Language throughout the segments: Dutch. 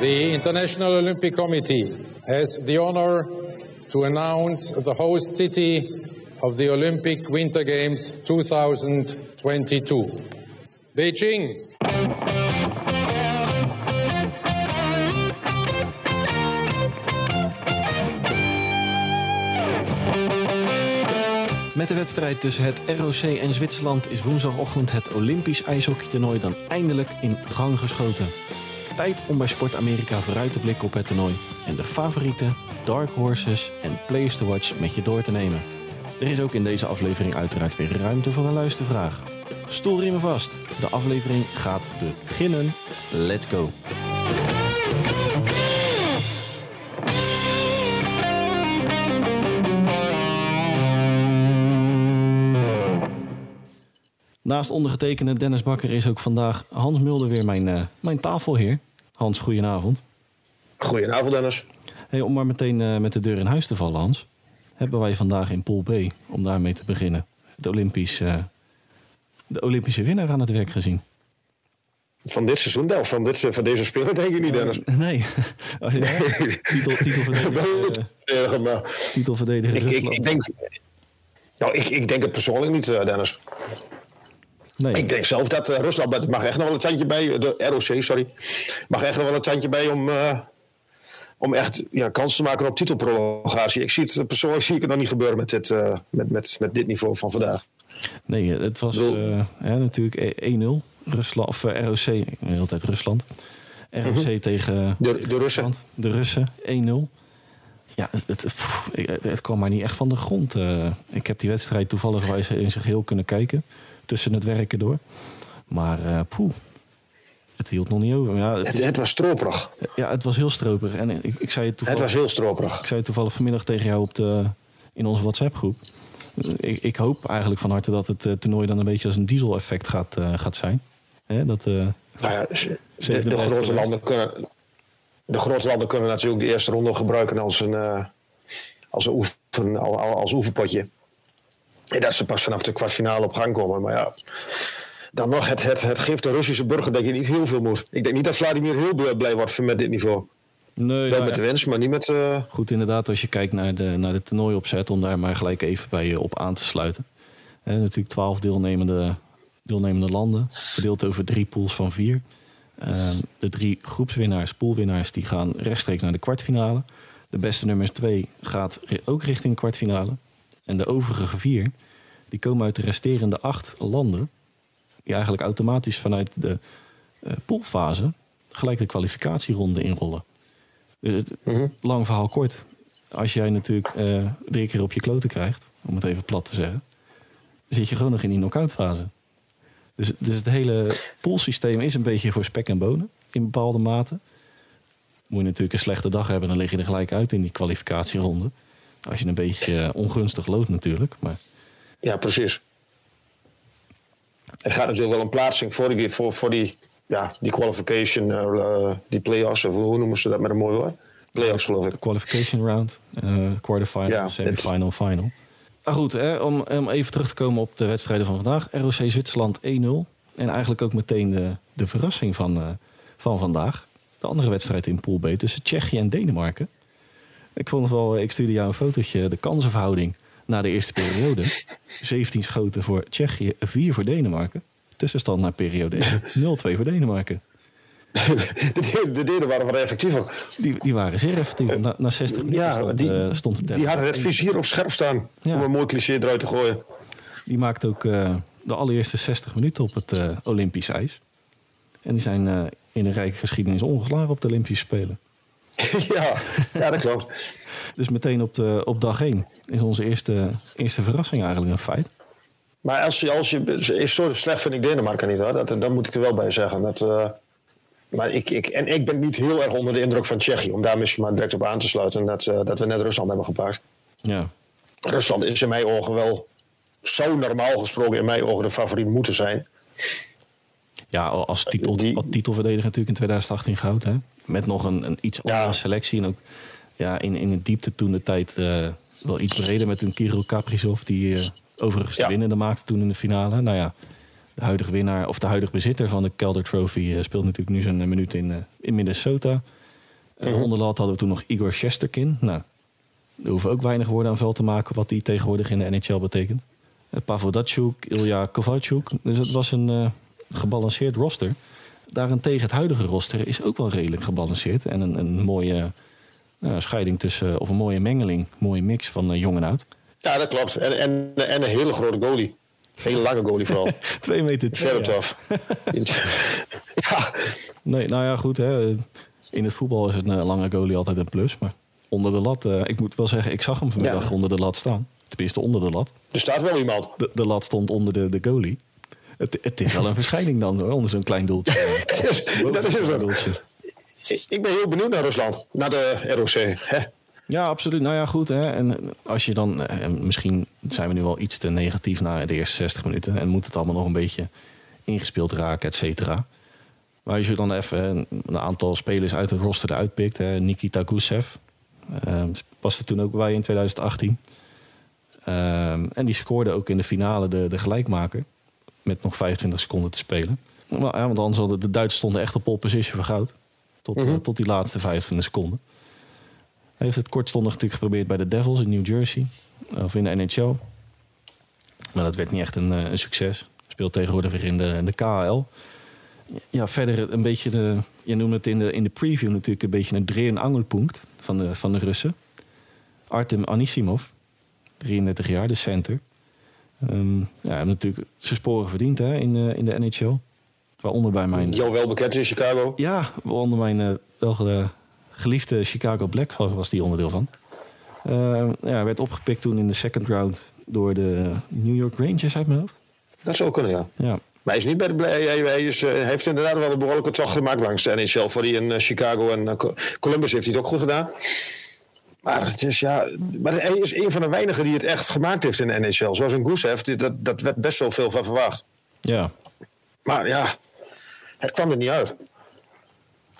The International Olympic Committee has the honor to announce the host city of the Olympic Winter Games 2022. Beijing. Met de wedstrijd tussen het ROC en Zwitserland is woensdagochtend het Olympisch ijshockeytoernooi dan eindelijk in gang geschoten. Tijd om bij Sport Amerika vooruit te blikken op het toernooi en de favorieten, dark horses en players to watch met je door te nemen. Er is ook in deze aflevering uiteraard weer ruimte voor een luistervraag. Je me vast, de aflevering gaat beginnen. Let's go! Naast ondergetekende Dennis Bakker is ook vandaag Hans Mulder weer mijn, uh, mijn tafelheer. Hans, goedenavond. Goedenavond, Dennis. Hey, om maar meteen uh, met de deur in huis te vallen, Hans. Hebben wij vandaag in Pool B, om daarmee te beginnen, de, Olympisch, uh, de Olympische winnaar aan het werk gezien? Van dit seizoen, of van, dit, van deze speler, denk ik niet, Dennis. Nee. Oh, ja. nee. Titel, titelverdediger. Titelverdediger. Ik, ik, ik, denk, nou, ik, ik denk het persoonlijk niet, Dennis. Nee. Ik denk zelf dat uh, Rusland mag echt nog wel een tandje bij, de ROC, sorry, mag echt nog wel een tandje bij om, uh, om echt ja, kans te maken op titelprolongatie. Ik zie het persoonlijk zie ik het nog niet gebeuren met dit, uh, met, met, met dit niveau van vandaag. Nee, het was ja, natuurlijk 1-0. Rusland, of ROC, de hele tijd Rusland. ROC -hmm. tegen de, de Russen. De Russen, 1-0. Ja, het, pff, het, kwam maar niet echt van de grond. ik heb die wedstrijd toevallig in zijn geheel kunnen kijken tussen het werken door. Maar uh, poeh, het hield nog niet over. Ja, het, het, is, het, was stroperig. Ja, het was heel stroperig. En ik, ik zei het toevallig... Het was heel stroperig. Ik zei het toevallig vanmiddag tegen jou op de, in onze WhatsApp-groep. Ik, ik, hoop eigenlijk van harte dat het uh, toernooi dan een beetje als een diesel-effect gaat, uh, gaat zijn. Hè, dat, uh, nou ja, de, de grote landen kunnen, de grote landen kunnen natuurlijk de eerste ronde gebruiken als een, als een, oefen, als oefenpotje. En dat ze pas vanaf de kwartfinale op gang komen. Maar ja, dan nog, het, het, het geeft de Russische burger denk ik niet heel veel moed. Ik denk niet dat Vladimir heel blij wordt met dit niveau. Nee, Wel ja, met de wens, maar niet met... Uh... Goed, inderdaad, als je kijkt naar de, naar de toernooiopzet... om daar maar gelijk even bij je op aan te sluiten. Natuurlijk twaalf deelnemende, deelnemende landen. Verdeeld over drie pools van vier. Uh, de drie groepswinnaars, poolwinnaars... die gaan rechtstreeks naar de kwartfinale. De beste nummers twee gaat ook richting de kwartfinale. En de overige vier, die komen uit de resterende acht landen. Die eigenlijk automatisch vanuit de uh, poolfase gelijk de kwalificatieronde inrollen. Dus het, Mhm. lang verhaal kort. Als jij natuurlijk uh, drie keer op je kloten krijgt, om het even plat te zeggen, zit je gewoon nog in die knock-out fase. Dus, dus het hele poolsysteem is een beetje voor spek en bonen in bepaalde mate. Moet je natuurlijk een slechte dag hebben, dan lig je er gelijk uit in die kwalificatieronde. Als je een beetje ongunstig loopt natuurlijk. Maar... Ja, precies. Er gaat natuurlijk wel een plaatsing voor die, voor, voor die, ja, die qualification, uh, die play-offs, of hoe noemen ze dat met een mooi woord? Play-offs geloof ik. Qualification round, uh, quarterfinal, ja, semifinal, het... final. Maar goed, hè, om, om even terug te komen op de wedstrijden van vandaag. ROC Zwitserland 1-0. En eigenlijk ook meteen de, de verrassing van, uh, van vandaag. De andere wedstrijd in Pool B tussen Tsjechië en Denemarken. Ik vond het wel, ik stuurde jou een fotootje, de kansenverhouding na de eerste periode. 17 schoten voor Tsjechië, 4 voor Denemarken. Tussenstand naar periode 0-2 voor Denemarken. De, de waren wat effectiever. Die, die waren zeer effectief. Na, na 60 minuten ja, stond, die, uh, stond het Die hadden het vizier op scherp staan. Ja. Om een mooi cliché eruit te gooien. Die maakte ook uh, de allereerste 60 minuten op het uh, Olympisch ijs. En die zijn uh, in de rijke geschiedenis ongeslagen op de Olympische Spelen. ja, ja, dat klopt. dus meteen op, de, op dag 1 is onze eerste, eerste verrassing eigenlijk een feit. Maar als je, als je zo slecht vind ik Denemarken niet hoor. Dat, dat moet ik er wel bij zeggen. Dat, uh, maar ik, ik, en ik ben niet heel erg onder de indruk van Tsjechië. Om daar misschien maar direct op aan te sluiten. Dat, uh, dat we net Rusland hebben gepakt. Ja. Rusland is in mijn ogen wel zo normaal gesproken in mijn ogen de favoriet moeten zijn. Ja, als, titel, Die, als titelverdediger natuurlijk in 2018 goud. Hè? Met nog een, een iets andere ja. selectie. En ook ja, in, in de diepte toen de tijd uh, wel iets breder met een Kirill Kaprizov. Die uh, overigens ja. de winnende maakte toen in de finale. Nou ja, de huidige winnaar of de huidige bezitter van de Calder Trophy uh, speelt natuurlijk nu zijn minuut in, in Minnesota. Onder de lat hadden we toen nog Igor Shesterkin. Nou, er hoeven ook weinig woorden aan veld te maken wat die tegenwoordig in de NHL betekent. Pavel Datsyuk, Ilya Kovalchuk. Dus het was een gebalanceerd roster. Daarentegen het huidige roster is ook wel redelijk gebalanceerd. En een, een mooie scheiding tussen, of een mooie mengeling, mooie mix van jong en oud. Ja, dat klopt. En, en, en een hele grote goalie. Hele lange goalie vooral. Twee meter twee. tof. ja. Nee, nou ja, goed. Hè. In het voetbal is een eh, lange goalie altijd een plus. Maar onder de lat, uh, ik moet wel zeggen, ik zag hem vanmiddag onder de lat staan. Tenminste, onder de lat. Er staat wel iemand. De, de lat stond onder de, de goalie. Het, het is wel een verschijning dan, hoor, onder zo'n klein doeltje. is, dat is zo. Doeltje. Ik ben heel benieuwd naar Rusland, naar de ROC. Hè? Ja, absoluut. Nou ja, goed. Hè. En als je dan, eh, misschien zijn we nu wel iets te negatief na de eerste 60 minuten. En moet het allemaal nog een beetje ingespeeld raken, et cetera. Maar als je dan even een aantal spelers uit het roster eruit pikt. Hè, Nikita Gusev. Uh, was er toen ook bij in 2018. Ehm, en die scoorde ook in de finale de, de gelijkmaker. Met nog 25 seconden te spelen. Maar, ja, want anders hadden de Duitsers stonden echt op pole position voor goud. Tot, mhm. eh, tot die laatste 25 seconden. Hij heeft het kortstondig natuurlijk geprobeerd bij de Devils in New Jersey. Of in de NHL. Maar dat werd niet echt een, eh, een succes. Speelt tegenwoordig weer in de, in de KHL. Ja, verder een beetje de... Je noemde het in de, in de preview natuurlijk een beetje een dreh- en angelpunt van de, van de Russen. Artem Anisimov, 33 jaar, de center. Um, ja, natuurlijk zijn sporen verdiend hè, in, uh, in de NHL. Waaronder bij mijn... Jou wel bekend in Chicago? Ja, waaronder mijn uh, wel geliefde Chicago Black was die onderdeel van. Uh, ja, werd opgepikt toen in de second round door de New York Rangers uit mijn hoofd. Dat zou kunnen, ja. ja. Maar hij is niet bij de Hij, is, uh, heeft inderdaad wel een behoorlijke tocht gemaakt langs de NHL. Voor die in Chicago en Columbus heeft hij het ook goed gedaan. Maar, het is, ja, maar hij is een van de weinigen die het echt gemaakt heeft in de NHL. Zoals een Gusev, dat, dat werd best wel veel van verwacht. Ja. Maar ja, het kwam er niet uit.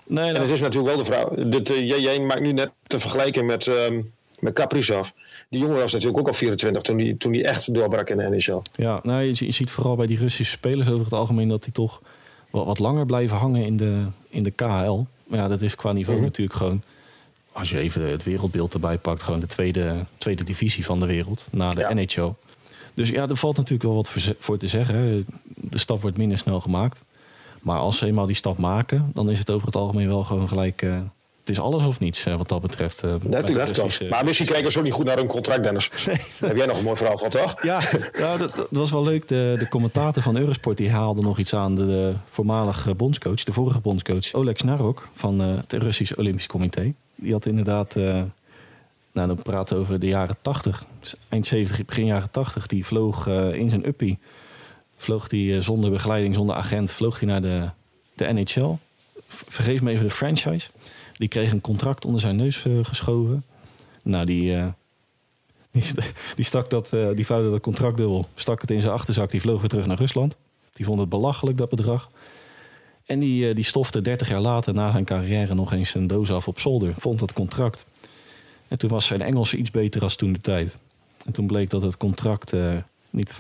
Nee, En het is natuurlijk wel de vrouw. Dit, uh, jij, maakt nu net de vergelijking met, um, met Kaprizov. Die jongen was natuurlijk ook al 24 toen hij toen die echt doorbrak in de NHL. Ja, nou, je, je, ziet vooral bij die Russische spelers over het algemeen dat die toch wat, wat langer blijven hangen in de, in de KHL. Maar ja, dat is qua niveau mhm. natuurlijk gewoon. Als je even het wereldbeeld erbij pakt, gewoon de tweede, tweede divisie van de wereld na de NHL. Dus ja, er valt natuurlijk wel wat voor, te zeggen. De stap wordt minder snel gemaakt. Maar als ze eenmaal die stap maken, dan is het over het algemeen wel gewoon gelijk. Uh, het is alles of niets uh, wat dat betreft. Uh, Natuurlijk, dat Maar misschien kijken ze ook niet goed naar hun contract, Dennis. Nee. Heb jij nog een mooi verhaal van, toch? Ja, ja dat, dat, was wel leuk. De, de commentator van Eurosport die haalde nog iets aan. De, de voormalige bondscoach, de vorige bondscoach, Oleg Snarok van het Russisch Olympisch Comité. Die had inderdaad, nou dan praten over de jaren 80, dus eind 70, begin jaren 80. Die vloog in zijn uppie vloog hij eh, zonder begeleiding, zonder agent, vloog hij naar de, de NHL. Vergeef me even de franchise. Die kreeg een contract onder zijn neus uh, geschoven. Nou, die, uh, die, die, stak dat, uh, die vouwde dat contract dubbel, stak het in zijn achterzak, die vloog weer terug naar Rusland. Die vond het belachelijk, dat bedrag. En die, die stofte 30 jaar later na zijn carrière nog eens een doos af op zolder. Vond dat contract. En toen was zijn Engels iets beter als toen de tijd. En toen bleek dat het contract niet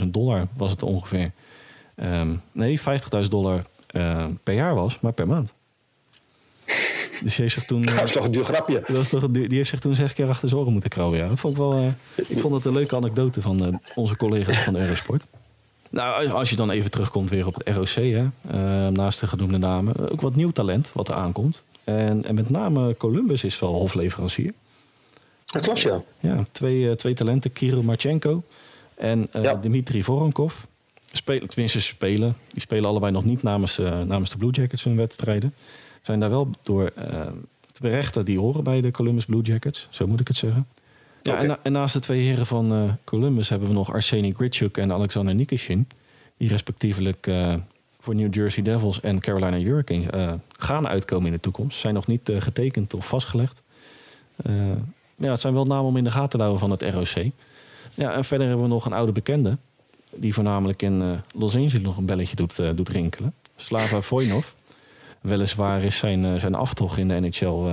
500.000 dollar was het ongeveer. Um, nee, 50.000 dollar uh, per jaar was, maar per maand. Dus die heeft zich toen. Dat is toch een duur grapje? Dat is toch, die heeft zich toen zes keer achter zijn oren moeten krabben. Ja. Dat vond ik, wel, uh, ik vond het een leuke anekdote van uh, onze collega's van Eurosport. Nou, als je dan even terugkomt weer op het ROC, hè, naast de genoemde namen, ook wat nieuw talent wat er aankomt. En, en met name Columbus is wel hofleverancier. Dat klopt, ja. Ja, twee, twee talenten, Kirill Marchenko en uh, Dimitri Voronkov. Spelen, tenminste, ze spelen. Die spelen allebei nog niet namens, uh, namens de Blue Jackets hun wedstrijden. Zijn daar wel door te berechten die horen bij de Columbus Blue Jackets. Zo moet ik het zeggen. Ja, en, en, naast de twee heren van Columbus hebben we nog Arseny Gritschuk en Alexander Nikishin. Die respectievelijk voor New Jersey Devils en Carolina Hurricanes gaan uitkomen in de toekomst. Zijn nog niet getekend of vastgelegd. ja, het zijn wel namen om in de gaten te houden van het ROC. Ja, en verder hebben we nog een oude bekende. Die voornamelijk in Los Angeles nog een belletje doet, doet rinkelen. Slava Vojnov. Weliswaar is zijn, zijn aftocht in de NHL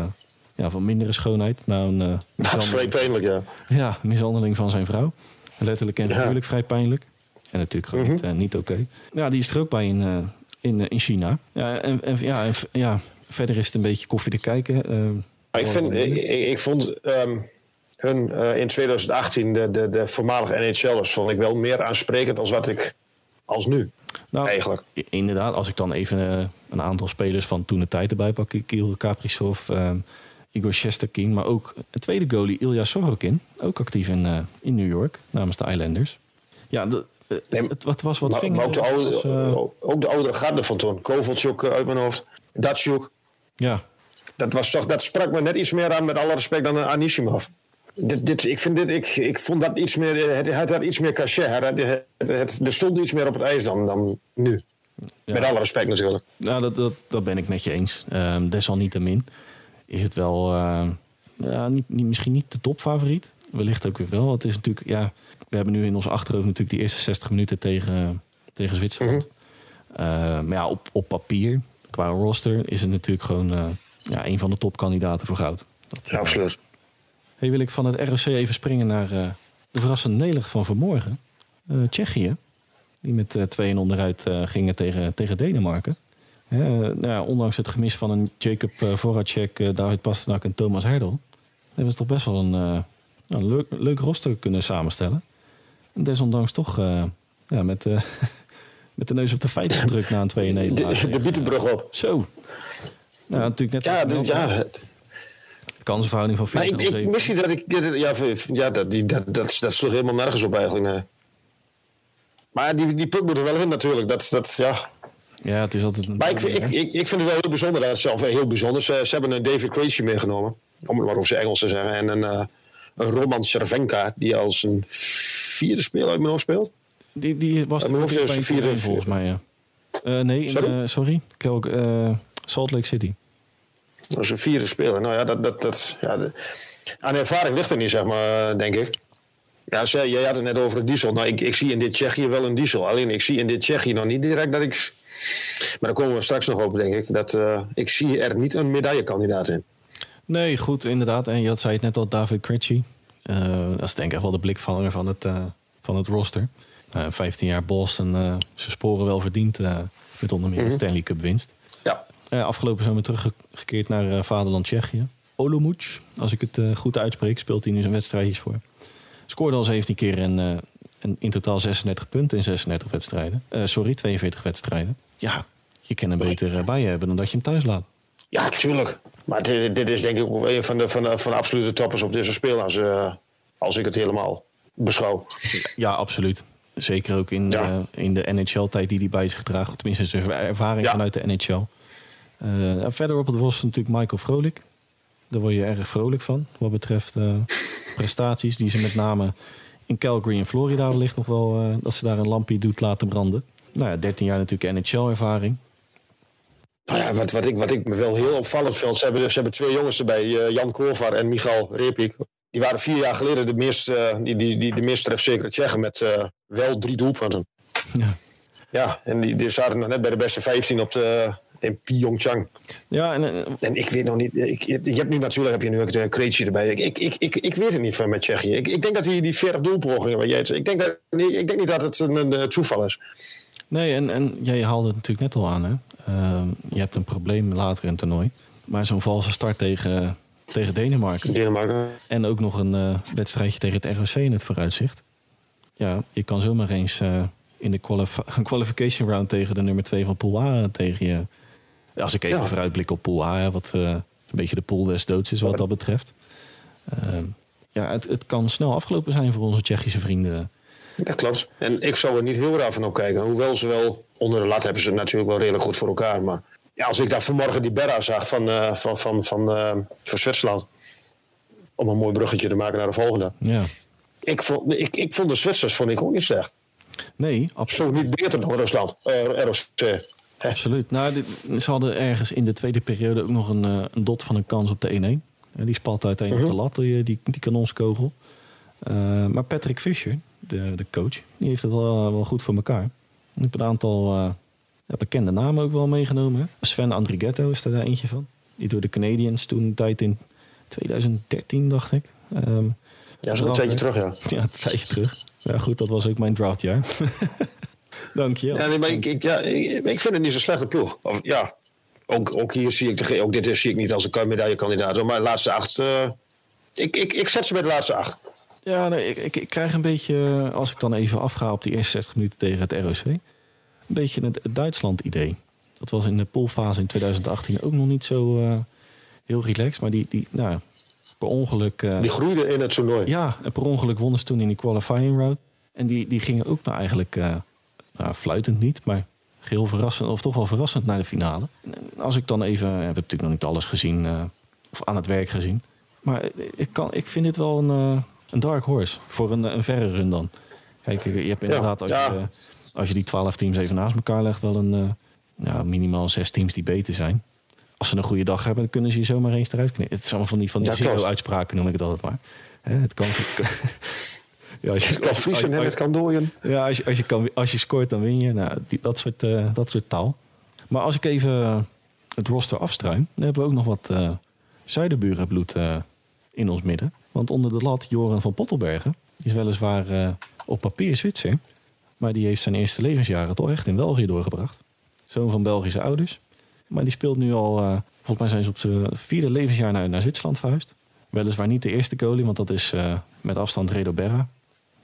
ja, van mindere schoonheid. Nou, een, dat is vrij pijnlijk, ja. Ja, mishandeling van zijn vrouw. Letterlijk en natuurlijk vrij pijnlijk. En natuurlijk gewoon mm -hmm. niet, niet oké. Okay. Ja, die is er ook bij in, in, in China. Ja, en, en, ja, en, ja, verder is het een beetje koffie te kijken. ik, vind, ik, ik, vond um, hun in 2018, de, de, de voormalige NHL'ers, vond ik wel meer aansprekend als wat ik als nu. Nou, eigenlijk. Inderdaad, als ik dan even een aantal spelers van toen de tijd erbij pak. Kirill Kaprizov, Igor Shesterkin, maar ook een tweede goalie Ilya Sorokin. Ook actief in, uh, in New York namens de Islanders. Ja, de, uh, het, het, was wat maar, maar ook, de oude, was, uh, ook de oudere garde van toen. Kovalchuk uit mijn hoofd. Datsyuk. Ja. Dat, was toch, dat sprak me net iets meer aan, met alle respect, dan Anisimov. Dit, dit, ik, vind dit, ik, ik vond dat iets meer, het, het had iets meer cachet. Het, het, er stond iets meer op het ijs dan, dan nu. Ja. Met alle respect natuurlijk. Nou, dat, dat, dat ben ik met je eens. Um, desalniettemin is het wel uh, ja, niet, niet, misschien niet de topfavoriet. Wellicht ook weer wel. Het is natuurlijk, ja, we hebben nu in ons achterhoofd natuurlijk die eerste 60 minuten tegen, tegen Zwitserland. Mm -hmm. uh, maar ja, op, op papier, qua roster, is het natuurlijk gewoon uh, ja, een van de topkandidaten voor goud. Dat, ja, absoluut. Hey, wil ik van het ROC even springen naar de verrassende nederlaag van vanmorgen. Tsjechië, die met 2-1 onderuit gingen tegen, tegen Denemarken. Nou ja, ondanks het gemis van een Jacob uh, Voracek, uh, David Pasternak en Thomas Herdel... hebben ze toch best wel een, uh, een leuk, leuk roster kunnen samenstellen. En desondanks toch ja, met, met de neus op de feiten gedrukt na een 2 nederlaag. De, de bietenbrug op. Zo. Nou, natuurlijk net... Ja, dus, ja. Kansenverhouding van 40 maar ik, ik, Misschien dat ik... Ja, ja dat, die, dat, dat, dat sloeg helemaal nergens op eigenlijk. Nee. Maar die, die puk moet er wel in natuurlijk. Dat, dat, ja, ja, het is altijd. Een maar ik, ik, ik, ik, vind het wel heel bijzonder. Dat zelf heel bijzonder. Ze, ze hebben een David Krejci meegenomen, om het maar op zijn Engels te zeggen. En een, uh, een Roman Cervenka, die als een vierde speler uit mijn hoofd speelt. Die, die was de hoofd vierde volgens mij. Ja. Uh, nee, in, sorry, uh, sorry? Kelk, Salt Lake City. Dat is een vierde speler. Nou ja, dat, dat, dat, ja, de, aan ervaring ligt er niet, zeg maar, denk ik. Ja, jij had het net over een diesel. Nou, ik, ik zie in dit Tsjechië wel een diesel. Alleen ik zie in dit Tsjechië nog niet direct dat ik maar daar komen we straks nog op, denk ik. Dat, uh, ik zie er niet een medaillekandidaat in. Nee, goed, inderdaad. En je had, zei het net al, David Critchy. Uh, dat is denk ik wel de blikvanger van het, uh, van het roster. 15 jaar Boston, ze sporen wel verdiend met onder meer mm -hmm. Stanley Cup winst. Ja. afgelopen zomer teruggekeerd naar vaderland Tsjechië. Olomouc, als ik het goed uitspreek, speelt hij nu zijn wedstrijdjes voor. Scoorde al 17 keer en en in totaal 36 punten in 36 wedstrijden. Sorry, 42 wedstrijden. Ja, je kan hem beter uh, bij je hebben dan dat je hem thuis laat. Ja, tuurlijk. Maar dit, dit is denk ik ook een van de, van de, van de absolute toppers op deze speel. Als, uh, als ik het helemaal beschouw. Ja, absoluut. Zeker ook in, ja. in de NHL-tijd die hij bij zich draagt. Tenminste, zijn ervaring ja. vanuit de NHL. verder op het was natuurlijk Michael Vrolijk. Daar word je erg vrolijk van. Wat betreft prestaties die ze met name in Calgary in Florida wellicht nog wel uh, dat ze daar een lampje doet laten branden. Nou ja, 13 jaar natuurlijk NHL-ervaring. Nou ja, wat, wat, ik, wat ik me wel heel opvallend vind, ze hebben, ze hebben twee jongens erbij, uh, Jan Kovar en Michal Repik. Die waren vier jaar geleden de meest, uh, die, die, die, de meest trefzekere Tsjechen met wel drie doelpunten. Ja. Ja, en die, die zaten nog net bij de beste 15 op de, in Pyeongchang. Ja, en, en ik weet nog niet. Ik, je hebt nu natuurlijk heb je nu ook de Krejci erbij. Ik, ik, ik, ik, ik weet het niet van met Tsjechië. Ik, ik denk dat die, die 40 doelpogingen ik denk, dat, ik denk niet dat het een, een toeval is. Nee, en, en jij haalde het natuurlijk net al aan. Hè? Uh, je hebt een probleem later in het toernooi. Maar zo'n valse start tegen, tegen Denemarken. Denemarken. En ook nog een uh, wedstrijdje tegen het ROC in het vooruitzicht. Ja, je kan zomaar eens uh, in de qualif qualification round tegen de nummer 2 van Pool A tegen je als ik even ja. vooruitblik op Pool A, wat uh, een beetje de pool des doods is wat dat betreft. Uh, ja, het, het kan snel afgelopen zijn voor onze Tsjechische vrienden. Dat klopt. En ik zou er niet heel raar van op kijken. Hoewel ze wel onder de lat hebben ze natuurlijk wel redelijk goed voor elkaar. Maar ja, als ik daar vanmorgen die Berra zag van, uh, van, van, van, uh, van Zwitserland. Om een mooi bruggetje te maken naar de volgende. Ja. Ik, vond, ik, ik vond de Zwitsers vond ik ook niet slecht. Nee, absoluut. Zo niet beter dan Rusland. Uh, ROC. Absoluut. Nou, dit, ze hadden ergens in de tweede periode ook nog een, een dot van een kans op de 1-1. die spalt uiteindelijk uh -huh. de lat, die, die, die kanonskogel. Uh, maar Patrick Fischer, de, de coach, die heeft het wel, wel goed voor elkaar. Ik heb een aantal ja, bekende namen ook wel meegenomen. Sven Andrighetto is er daar eentje van. Die door de Canadiens toen een tijd in 2013, dacht ik. Um, ja, zo'n tijdje terug, ja. Ja, een tijdje terug. Ja, goed, dat was ook mijn draftjaar. Dank je. Ja, nee, maar ik, ik, ja, ik, ik vind het niet zo slechte ploeg. Of, ja, ook, ook hier zie ik, de, ook dit zie ik niet als een medaillekandidaat. Maar de laatste acht, uh, ik, ik, ik zet ze bij de laatste acht. Ja, nee, ik, ik, ik, krijg een beetje, als ik dan even afga op die eerste 60 minuten tegen het ROC, een beetje het, Duitsland-idee. Dat was in de poolfase in 2018 ook nog niet zo uh, heel relaxed. Maar die, die nou, per ongeluk... Uh, die groeide in het toernooi. Ja, en per ongeluk wonnen ze toen in die qualifying route. En die, die gingen ook nou eigenlijk, uh, nou, fluitend niet, maar heel verrassend, of toch wel verrassend naar de finale. En als ik dan even, we hebben natuurlijk nog niet alles gezien, of aan het werk gezien. Maar ik, kan, ik vind dit wel een een dark horse voor een, een verre run dan. Kijk, je hebt inderdaad, als, je, als je die twaalf teams even naast elkaar legt, wel een ja, minimaal zes teams die beter zijn. Als ze een goede dag hebben, dan kunnen ze je zomaar eens eruit knippen. Het is allemaal van die, van die zero-uitspraken, noem ik het altijd maar. het kan... ja, als je, het kan vriezen en het kan dooien. Ja, als je, als je, kan, als je scoort, dan win je. Nou, die, dat, soort, uh, dat soort taal. Maar als ik even het roster afstruim, dan hebben we ook nog wat uh, zuiderburenbloed in ons midden. Want onder de lat, Joran van Pottelbergen, is weliswaar uh, op papier Zwitser. Maar die heeft zijn eerste levensjaren toch echt in België doorgebracht. Zoon van Belgische ouders. Maar die speelt nu al, uh, volgens mij zijn ze op zijn vierde levensjaar naar, naar Zwitserland verhuisd. Weliswaar niet de eerste goalie, want dat is uh, met afstand Redo Berra.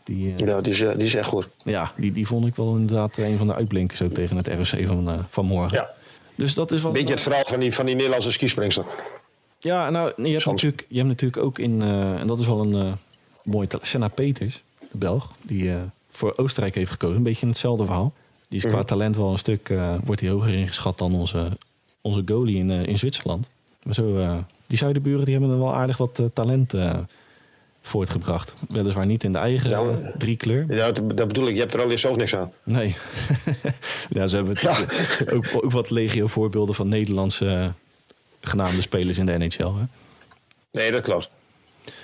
Die, ja, die is, die is echt goed. Ja, die, die vond ik wel inderdaad een van de uitblinkers ook tegen het ROC van, van morgen. Ja. Dus dat is wel... Beetje het verhaal van die, van die Nederlandse skispringster. Ja, nou, je hebt, natuurlijk, je hebt natuurlijk ook in, uh, en dat is wel een uh, mooi Senna Peters, de Belg, die uh, voor Oostenrijk heeft gekozen. Een beetje hetzelfde verhaal. Die is qua mhm. talent wel een stuk, wordt hij hoger ingeschat dan onze, onze goalie in, in Zwitserland. Maar zo, die zuidenburen die hebben er wel aardig wat talent voortgebracht. Weliswaar niet in de eigen ja, drie kleur. Ja, dat bedoel ik. Je hebt er al zelf niks aan. Nee. ja, ze hebben ja. Ook, ook wat legio voorbeelden van Nederlandse genaamde spelers in de NHL. Hè? Nee, dat klopt.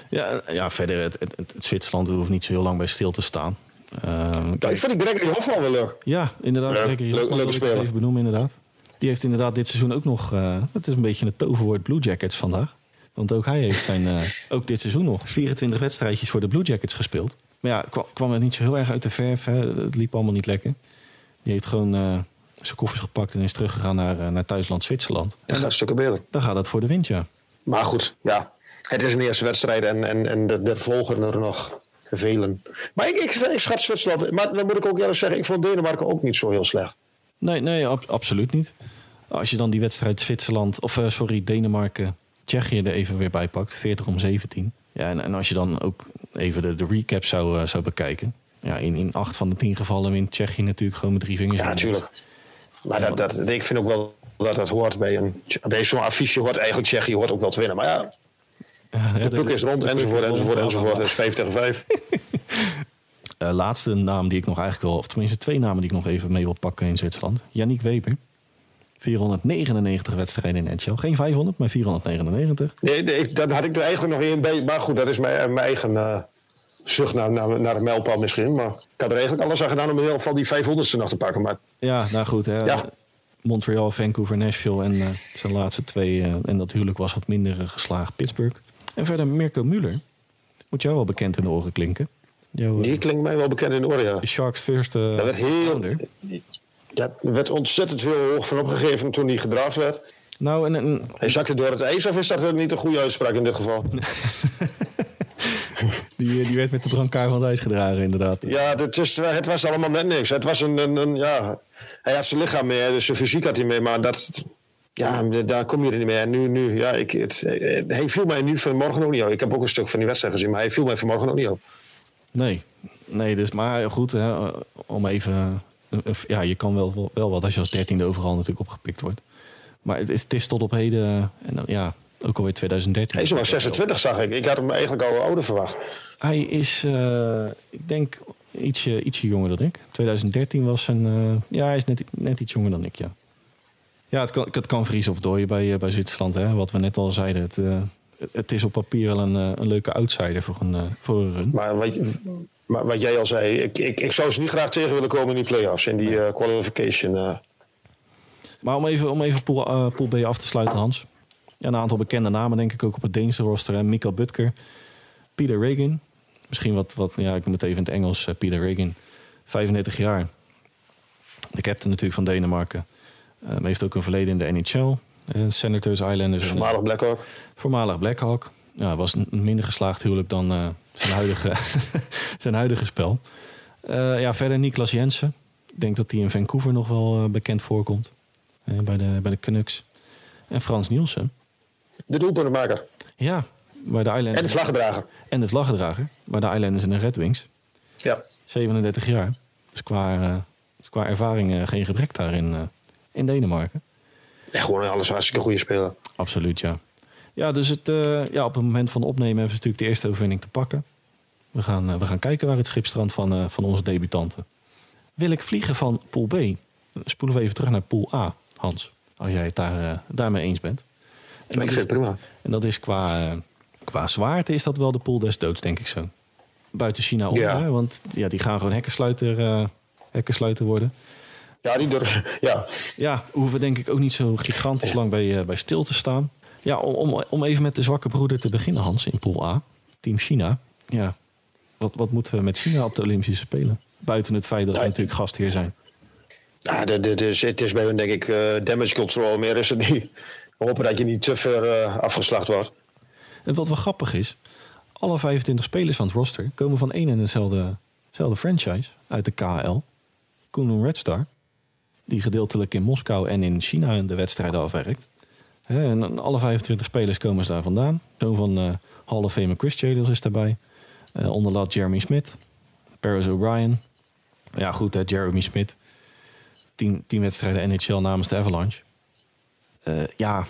Ja, ja verder, het, het, het, Zwitserland hoeft niet zo heel lang bij stil te staan. Uh, ik vind die Gregory Hofman wel leuk. Ja, inderdaad. Gregory leuk, leuke speler. Even benoemen, inderdaad. Die heeft inderdaad dit seizoen ook nog... Uh, het is een beetje het toverwoord Blue Jackets vandaag. Want ook hij heeft zijn, uh, ook dit seizoen nog 24 wedstrijdjes voor de Blue Jackets gespeeld. Maar ja, kwam, kwam het niet zo heel erg uit de verf. Hè. Het liep allemaal niet lekker. Die heeft gewoon zijn koffers gepakt en is teruggegaan naar, eh, naar thuisland Zwitserland. Dat gaat stukken beter. Dan gaat het voor de wind, ja. Maar goed, ja. Het is een eerste wedstrijd en, en, en er volgen er nog velen. Maar ik, ik, ik schat Zwitserland. Maar dan moet ik ook eerlijk zeggen, ik vond Denemarken ook niet zo heel slecht. Nee, nee, absoluut niet. Als je dan die wedstrijd Zwitserland, of uh, sorry, Denemarken, Tsjechië er even weer bij pakt, 40 om 17. Ja, en, en als je dan ook even de, de recap zou, uh, zou bekijken. Ja, in, in acht van de tien gevallen wint Tsjechië natuurlijk gewoon met drie vingers. Ja, natuurlijk. Maar dat, dat, ik vind ook wel dat dat hoort bij een. Bij zo'n affiche hoort eigenlijk Tsjechië hoort ook wel te winnen. Maar ja, de ploeg is rond, enzovoort, enzovoort, enzovoort. Dat is 5 tegen 5. Uh, laatste naam die ik nog eigenlijk wil, of tenminste twee namen die ik nog even mee wil pakken in Zwitserland. Yannick Weber. 499 wedstrijden in NHL. Geen 500, maar 499. Nee, nee dat had ik er eigenlijk nog in bij. Maar goed, dat is mijn, mijn eigen uh, zucht naar, naar, naar een mijlpaal misschien. Maar ik had er eigenlijk alles aan gedaan om in ieder geval die 500ste nog te pakken. Maar ja, nou goed. Hè. Ja. Montreal, Vancouver, Nashville en uh, zijn laatste twee. Uh, en dat huwelijk was wat minder uh, geslaagd. Pittsburgh. En verder Mirko Muller. Moet jou wel bekend in de oren klinken. Jou, Die klinkt mij wel bekend in de oren, ja. De Sharks first dat werd heel, Ja, er werd ontzettend veel hoog van opgegeven toen hij gedraft werd. Nou, en, en... Hij zakte door het ijs, of is dat niet een goede uitspraak in dit geval? die, die werd met de brancard van het ijs gedragen, inderdaad. Ja, het, is, het was allemaal net niks. Het was een, een, een ja, hij had zijn lichaam mee, dus zijn fysiek had hij mee, maar dat, ja, daar kom je er niet mee. En nu, nu ja, ik, het, hij viel mij nu vanmorgen ook niet op. Ik heb ook een stuk van die wedstrijd gezien, maar hij viel mij vanmorgen ook niet op. Nee, nee dus, maar goed, hè, om even, ja, je kan wel, wel wat als je als dertiende overal natuurlijk opgepikt wordt. Maar het, het is tot op heden, en ja, ook alweer 2013. Hij is maar 26, zag ik. Ik had hem eigenlijk al ouder verwacht. Hij is, uh, ik denk, ietsje, ietsje jonger dan ik. 2013 was een. Uh, ja, hij is net, net iets jonger dan ik, ja. Ja, het kan, het kan vriezen of dooien bij, uh, bij Zwitserland. Hè? Wat we net al zeiden. Het, het is op papier wel een, een leuke outsider voor een, voor een run. Maar wat, maar wat jij al zei, ik, ik, ik zou ze niet graag tegen willen komen in die play-offs. In die qualification. Maar om even, om even pool, pool B af te sluiten, Hans. Ja, een aantal bekende namen denk ik ook op het Deense roster. Hè. Mikael Butker, Peter Regan. Misschien wat, wat ja, ik noem het even in het Engels. Uh, Peter Regan, 35 jaar. De captain natuurlijk van Denemarken. Uh, heeft ook een verleden in de NHL. Senators Islanders. Voormalig Blackhawk. Voormalig Blackhawk. Ja, was een minder geslaagd huwelijk dan zijn, huidige, zijn huidige spel. ja, verder Niklas Jensen. Ik denk dat hij in Vancouver nog wel bekend voorkomt. bij, de, bij de Canucks. En Frans Nielsen. De doelpuntenmaker. Ja, bij de Islanders. En de vlaggedrager. En de vlaggedrager. Bij de Islanders en de Red Wings. Ja. 37 jaar. Dus qua, uh, qua ervaring uh, geen gebrek daarin uh, in Denemarken. En gewoon alles hartstikke goede speler. Absoluut, ja. Ja, dus het, ja, op het moment van opnemen hebben ze natuurlijk de eerste overwinning te pakken. We gaan, we gaan kijken waar het schip strandt van, van onze debutanten. Wil ik vliegen van Pool B? Spoelen we even terug naar Pool A, Hans. Als jij het daar, daarmee eens bent. En ik vind het prima. En dat is qua, qua zwaarte is dat wel de pool des doods, denk ik zo. Buiten China om, ja. want ja, die gaan gewoon hekkensluiter, uh, hekkensluiter worden. Ja, die durven, ja. Ja, hoeven denk ik ook niet zo gigantisch lang bij, uh, bij stil te staan. Ja, om, om even met de zwakke broeder te beginnen, Hans, in pool A. Team China. Ja, wat, wat moeten we met China op de Olympische Spelen? Buiten het feit dat we natuurlijk gastheer zijn. Ja, de, de, het is bij hun denk ik uh, damage control. Meer is het niet. We hopen dat je niet te ver afgeslacht wordt. En wat wel grappig is, alle 25 spelers van het roster komen van één en dezelfde, franchise uit de KL. Kunlun Red Star, die gedeeltelijk in Moskou en in China de wedstrijden afwerkt. En alle 25 spelers komen daar vandaan. Zoon van uh, Hall of Fame Chris Chadles is daarbij. Uh, onderlaat Jeremy Smith, Paris O'Brien. Ja goed, Jeremy Smith. Tien, tien wedstrijden NHL namens de Avalanche. Uh, ja,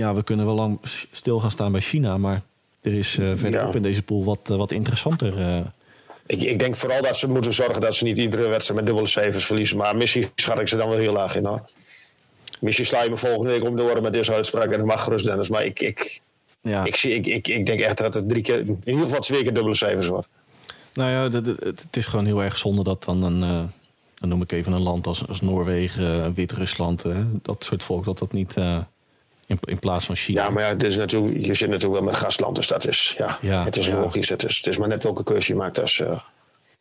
ja, we kunnen wel lang stil gaan staan bij China, maar er is uh, verderop in deze pool wat, uh, wat interessanter. Uh. Ik, ik, denk vooral dat ze moeten zorgen dat ze niet iedere wedstrijd met dubbele cijfers verliezen. Maar missie schat ik ze dan wel heel laag in hoor. Missie sla je me volgende week om de oren met deze uitspraak en dat mag gerust Dennis. Maar ik, ik, ja. ik, zie, ik, ik, ik denk echt dat het drie keer, in ieder geval twee keer dubbele cijfers wordt. Nou ja, het is gewoon heel erg zonde dat dan een, dan noem ik even een land als, als Noorwegen, Wit-Rusland, dat soort volk, dat dat niet in, in plaats van China. Ja, maar ja, het is natuurlijk, je zit natuurlijk wel met gastland, dus dat is, ja, ja het is logisch. Het is, het is maar net welke keuze je maakt. Uh...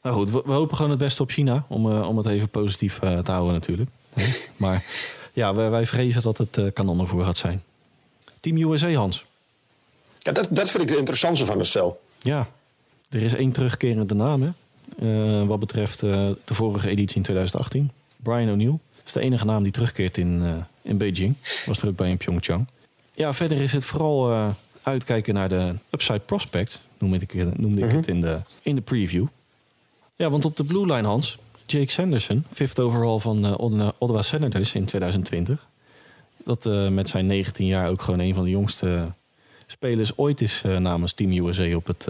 Nou goed, we, hopen gewoon het beste op China, om, uh, om het even positief te houden natuurlijk. maar ja, wij, wij, vrezen dat het kanon ervoor gaat zijn. Team USA, Hans. Ja, dat, dat vind ik de interessantste van het stel. Ja, er is één terugkerende naam, hè? Wat betreft de vorige editie in 2018. Brian O'Neill is de enige naam die terugkeert in, uh, in Beijing. Was er ook bij in Pyeongchang. Ja, verder is het vooral uitkijken naar de upside prospect, noemde ik, noemde ik -huh. het in de, in de preview. Ja, want op de blue line, Hans, Jake Sanderson, fifth overall van Ottawa Senators in 2020. Dat met zijn 19 jaar ook gewoon een van de jongste spelers ooit is namens Team USA op, het,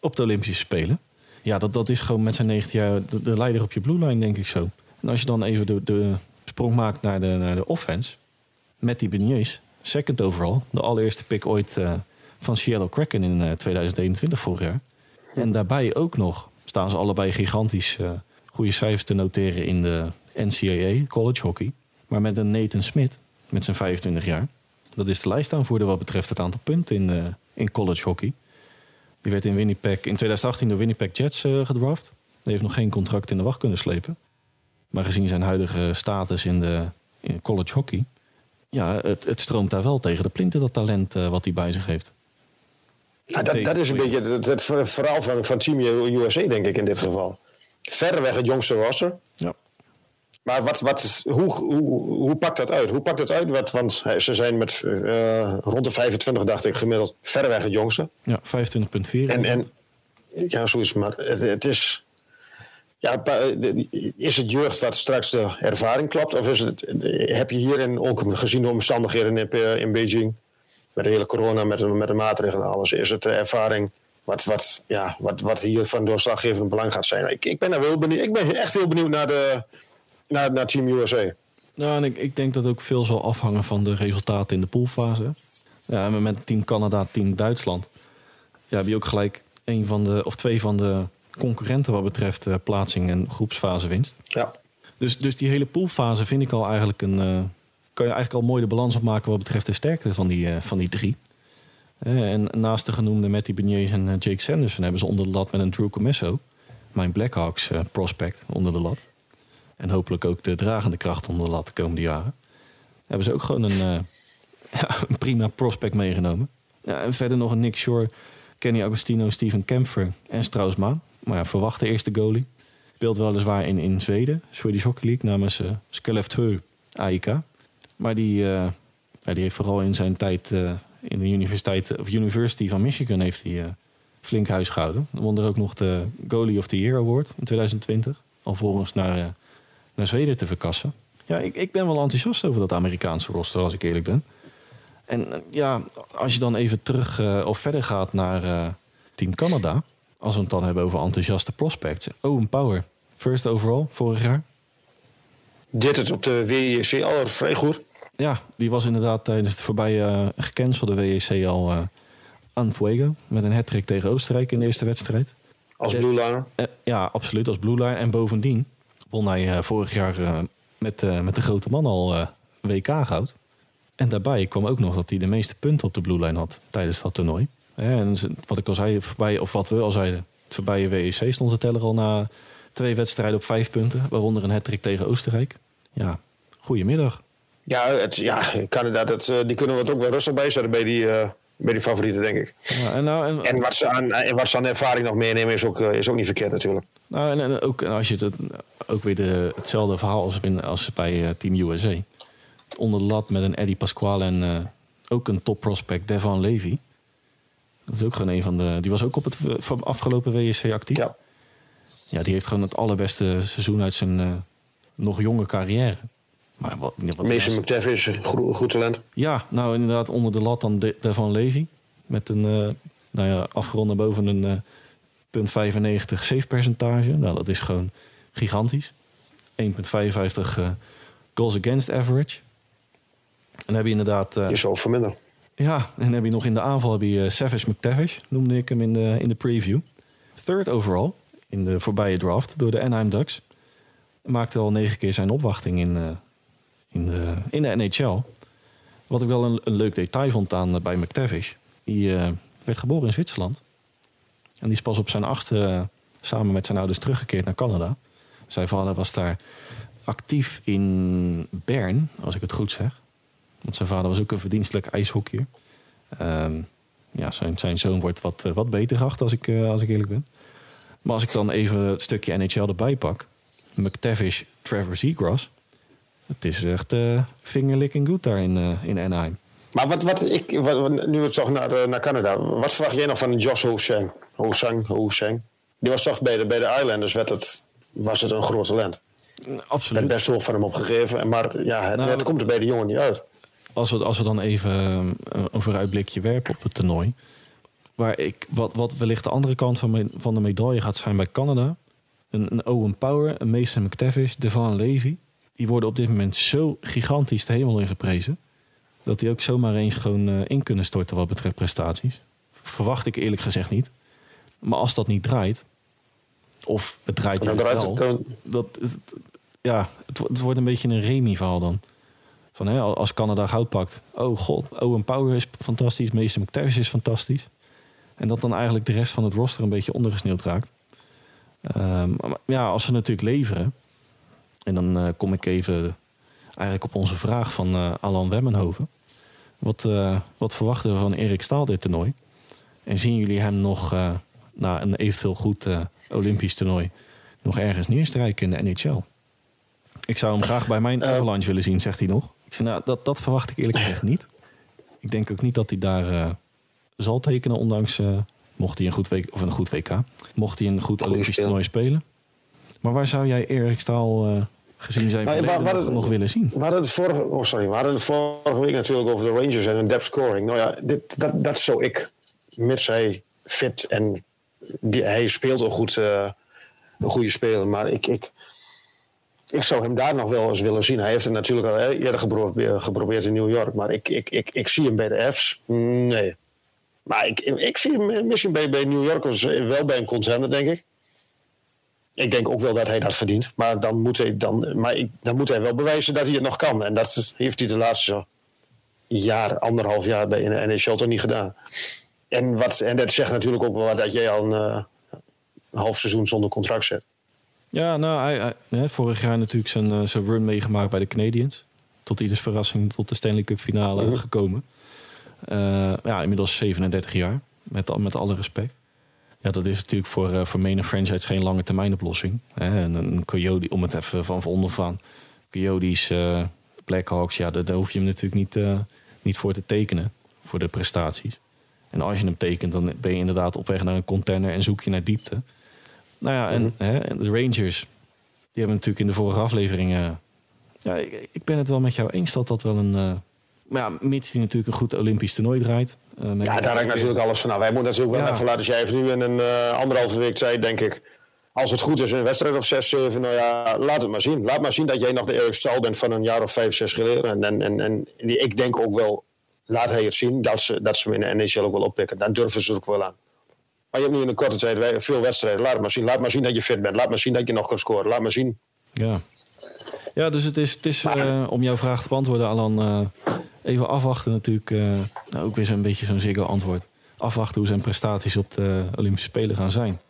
op de Olympische Spelen. Ja, dat, dat is gewoon met zijn 19 jaar de, de leider op je blue line, denk ik zo. En als je dan even de, de sprong maakt naar de, naar de offense. Met die Beniers, second overall. De allereerste pick ooit uh, van Seattle Kraken in uh, 2021 vorig jaar. En daarbij ook nog staan ze allebei gigantisch uh, goede cijfers te noteren in de NCAA, college hockey. Maar met een Nathan Smith, met zijn 25 jaar. Dat is de lijstaanvoerder wat betreft het aantal punten in, in college hockey. Die werd in Winnipeg in 2018 door Winnipeg Jets gedraft. Die heeft nog geen contract in de wacht kunnen slepen. Maar gezien zijn huidige status in de in college hockey, ja, het, het, stroomt daar wel tegen de plinten, dat talent uh, wat hij bij zich heeft. Nou, dat, dat, is een beetje het, het, verhaal van, van Team USA, denk ik in dit geval. Verreweg het jongste roster. Ja. Maar wat, wat, hoe, hoe, hoe pakt dat uit? Hoe pakt het uit? Wat, want ze zijn met uh, rond de 25, dacht ik, gemiddeld verreweg het jongste. Ja, 25,4. En, en ja, zoiets. Maar het, het is ja, is het jeugd wat straks de ervaring klopt? Of is het, heb je hierin ook gezien de omstandigheden in, in Beijing, met de hele corona, met de, met de maatregelen en alles, is het de ervaring wat, wat, ja, wat, wat hier van doorslaggevend belang gaat zijn? Ik, ik ben er wel benieuwd. Ik ben echt heel benieuwd naar, de, naar, naar Team USA. Nou, en ik, ik denk dat ook veel zal afhangen van de resultaten in de poolfase. Ja, met Team Canada, Team Duitsland. Ja, heb je ook gelijk een van de, of twee van de concurrenten wat betreft uh, plaatsing en groepsfase winst. Ja. Dus, dus die hele poolfase vind ik al eigenlijk een. Uh, kan je eigenlijk al mooi de balans opmaken wat betreft de sterkte van die, uh, van die drie. en naast de genoemde Matty Beniers en Jake Sanderson hebben ze onder de lat met een Drew Comesso, mijn Blackhawks prospect onder de lat. En hopelijk ook de dragende kracht onder de lat de komende jaren. hebben ze ook gewoon een, ja, een prima prospect meegenomen. Ja, en verder nog een Nick Shore, Kenny Agostino, Steven Kempfer en Strauss-Maan. Maar ja, verwachte eerste goalie. Speelt weliswaar in, in Zweden, Swedish Hockey League, namens uh, Skellefteå AIK. Maar die, uh, die heeft vooral in zijn tijd in de universiteit, of University van Michigan heeft hij flink huis gehouden. Won er ook nog de Goalie of the Year Award in 2020. Alvorens naar, naar Zweden te verkassen. Ja, ik, ik ben wel enthousiast over dat Amerikaanse roster, als ik eerlijk ben. En ja, als je dan even terug of verder gaat naar Team Canada als we het dan hebben over enthousiaste prospects. Owen Power, first overall, vorig jaar. Dit het op de WEC al vrij goed. Ja, die was inderdaad tijdens de voorbije uh, gecancelde WEC al uh, aan fuego. Met een hat tegen Oostenrijk in de eerste wedstrijd. Als blue liner? Ja, absoluut, als blue liner. En bovendien won hij vorig jaar met, met de grote man al WK goud. En daarbij kwam ook nog dat hij de meeste punten op de blue line had tijdens dat toernooi. En wat ik al zei, voorbij, of wat we al zeiden, het voorbije WEC stond de teller al na twee wedstrijden op vijf punten, waaronder een hat tegen Oostenrijk. Ja, goedemiddag. Ja, het, ja Canada, dat, eh, die kunnen we het ook wel rustig bijzetten bij die, bij die favorieten, denk ik. Ja, en, nou, en, en, wat ze aan, en wat ze aan ervaring nog meenemen is ook, uh, is ook niet verkeerd natuurlijk. Nou, en, en ook als je het, ook weer de, hetzelfde verhaal als, in, als bij Team USA. Onder de lat met een Eddie Pasquale en ook een top prospect Devon Levy. Dat is ook gewoon een van de. Die was ook op het afgelopen WSC actief. Ja. Ja, die heeft gewoon het allerbeste seizoen uit zijn uh, nog jonge carrière. Maar wat, wat Mason McTavish, goed, goed talent. Ja, nou inderdaad onder de lat dan de, van Levy. Met een, uh, nou ja, afgerond boven een uh, punt 95 save percentage. Nou, dat is gewoon gigantisch. 1,55 goals against average. En dan heb je inderdaad... je zal verminderen. Ja, en dan heb je nog in de aanval heb je Savage McTavish, noemde ik hem in de, in de preview. Third overall in de voorbije draft door de Anaheim Ducks. Maakte al negen keer zijn opwachting in, uh, in, de, in de NHL. Wat ik wel een, een leuk detail vond aan uh, bij McTavish. Die uh, werd geboren in Zwitserland. En die is pas op zijn achtste samen met zijn ouders teruggekeerd naar Canada. Zijn vader was daar actief in Bern, als ik het goed zeg. Want zijn vader was ook een verdienstelijk ijshockeyer. Um, ja, zijn, zijn zoon wordt wat, wat beter geacht, als ik, als ik eerlijk ben. Maar als ik dan even het stukje NHL erbij pak. McTavish, Trevor Seagrass. Het is echt uh, fingerlicking goed daar in, uh, in Anaheim. Maar wat, wat ik, wat, nu we toch naar, uh, naar Canada. Wat verwacht jij nog van Josh Ho-Sang? Ho-Sang, Die was toch bij de, bij de Islanders, werd het, was het een groot talent. Absoluut. Er best wel van hem opgegeven. Maar ja, het, nou, het komt er bij de jongen niet uit. Als we, als we dan even een vooruitblikje werpen op het toernooi waar ik, wat, wat wellicht de andere kant van, van de medaille gaat zijn bij Canada. Een, een Owen Power, een Mason McTavish, Devon Levy. Die worden op dit moment zo gigantisch de hemel in geprezen. Dat die ook zomaar eens gewoon uh, in kunnen storten wat betreft prestaties. Verwacht ik eerlijk gezegd niet. Maar als dat niet draait, of het draait juist wel, dat, het, ja, het, het, wordt een beetje een Remy-verhaal dan. Van, hè, als Canada goud pakt, oh god, Owen Power is fantastisch, Mason McTavish is fantastisch. En dat dan eigenlijk de rest van het roster een beetje ondergesneeuwd raakt. Um, maar ja, als ze natuurlijk leveren. En dan uh, kom ik even eigenlijk op onze vraag van uh, Alan Wemmenhoven. Wat, uh, wat verwachten we van Erik Staal dit toernooi? En zien jullie hem nog na een eventueel goed Olympisch toernooi nog ergens neerstrijken in de NHL? Ik zou hem graag bij mijn Avalanche willen zien, zegt hij nog. Ik zeg, nou, dat, dat verwacht ik eerlijk gezegd niet. Ik denk ook niet dat hij daar zal tekenen, ondanks uh, mocht hij een goed, week, of een goed WK, mocht hij een goed Olympisch toernooi spelen. Maar waar zou jij Erik Staal uh, gezien zijn nou, waar, nog, nog, willen zien? We hadden, het vorige, oh sorry, we hadden het vorige week natuurlijk over de Rangers en hun depth scoring. Nou ja, dit, dat, dat zou ik, mits hij fit en die, hij speelt ook goed, uh, een goede speler. Maar ik, ik, ik zou hem daar nog wel eens willen zien. Hij heeft het natuurlijk al eerder geprobeerd, geprobeerd in New York. Maar ik, ik, ik, ik zie hem bij de F's. Nee. Maar ik, ik zie hem misschien bij, bij New Yorkers wel bij een contender, denk ik. Ik denk ook wel dat hij dat verdient. Maar dan moet hij, dan, maar ik, dan moet hij wel bewijzen dat hij het nog kan. En dat heeft hij de laatste jaar, anderhalf jaar bij NHL toch niet gedaan. En, wat, en dat zegt natuurlijk ook wel dat jij al een, uh, half seizoen zonder contract zet. Ja, nou, hij, hij, vorig jaar natuurlijk zijn, uh, zijn run meegemaakt bij de Canadiens. tot ieders verrassing tot de Stanley Cup finale mhm. gekomen. ja, inmiddels 37 jaar, met, met alle respect. Ja, dat is natuurlijk voor, uh, voor menig franchise geen lange termijn oplossing. Hè? En een Coyote, om het even van onder van. Coyotes, uh, Blackhawks, ja, daar, hoef je hem natuurlijk niet, uh, niet voor te tekenen. Voor de prestaties. En als je hem tekent, dan ben je inderdaad op weg naar een contender en zoek je naar diepte. Nou ja, en mm hè, de Rangers, die hebben natuurlijk in de vorige afleveringen. ja, ik, ik, ben het wel met jou eens dat dat wel een maar ja, mits die natuurlijk een goed Olympisch toernooi draait. Uh, ja, daar hangt natuurlijk alles van. Nou, wij moeten natuurlijk wel even laten. Als jij even nu in een uh, anderhalve week zei, denk ik. Als het goed is een wedstrijd of zes, zeven, nou ja, laat het maar zien. Laat maar zien dat jij nog de Erik Stal bent van een jaar of vijf, zes geleden. En, en, en, en ik denk ook wel, laat hij het zien, dat ze, dat ze hem in de NHL ook wel oppikken. Dan durven ze het ook wel aan. Maar je hebt nu in een korte tijd veel wedstrijden. Laat het maar zien. Laat maar zien dat je fit bent. Laat maar zien dat je nog kan scoren. Laat maar zien. Ja, ja dus het is, het is uh, om jouw vraag te beantwoorden, Alan. Uh, even afwachten natuurlijk. Uh, nou, ook weer zo'n beetje zo'n Ziggo antwoord. Afwachten hoe zijn prestaties op de Olympische Spelen gaan zijn.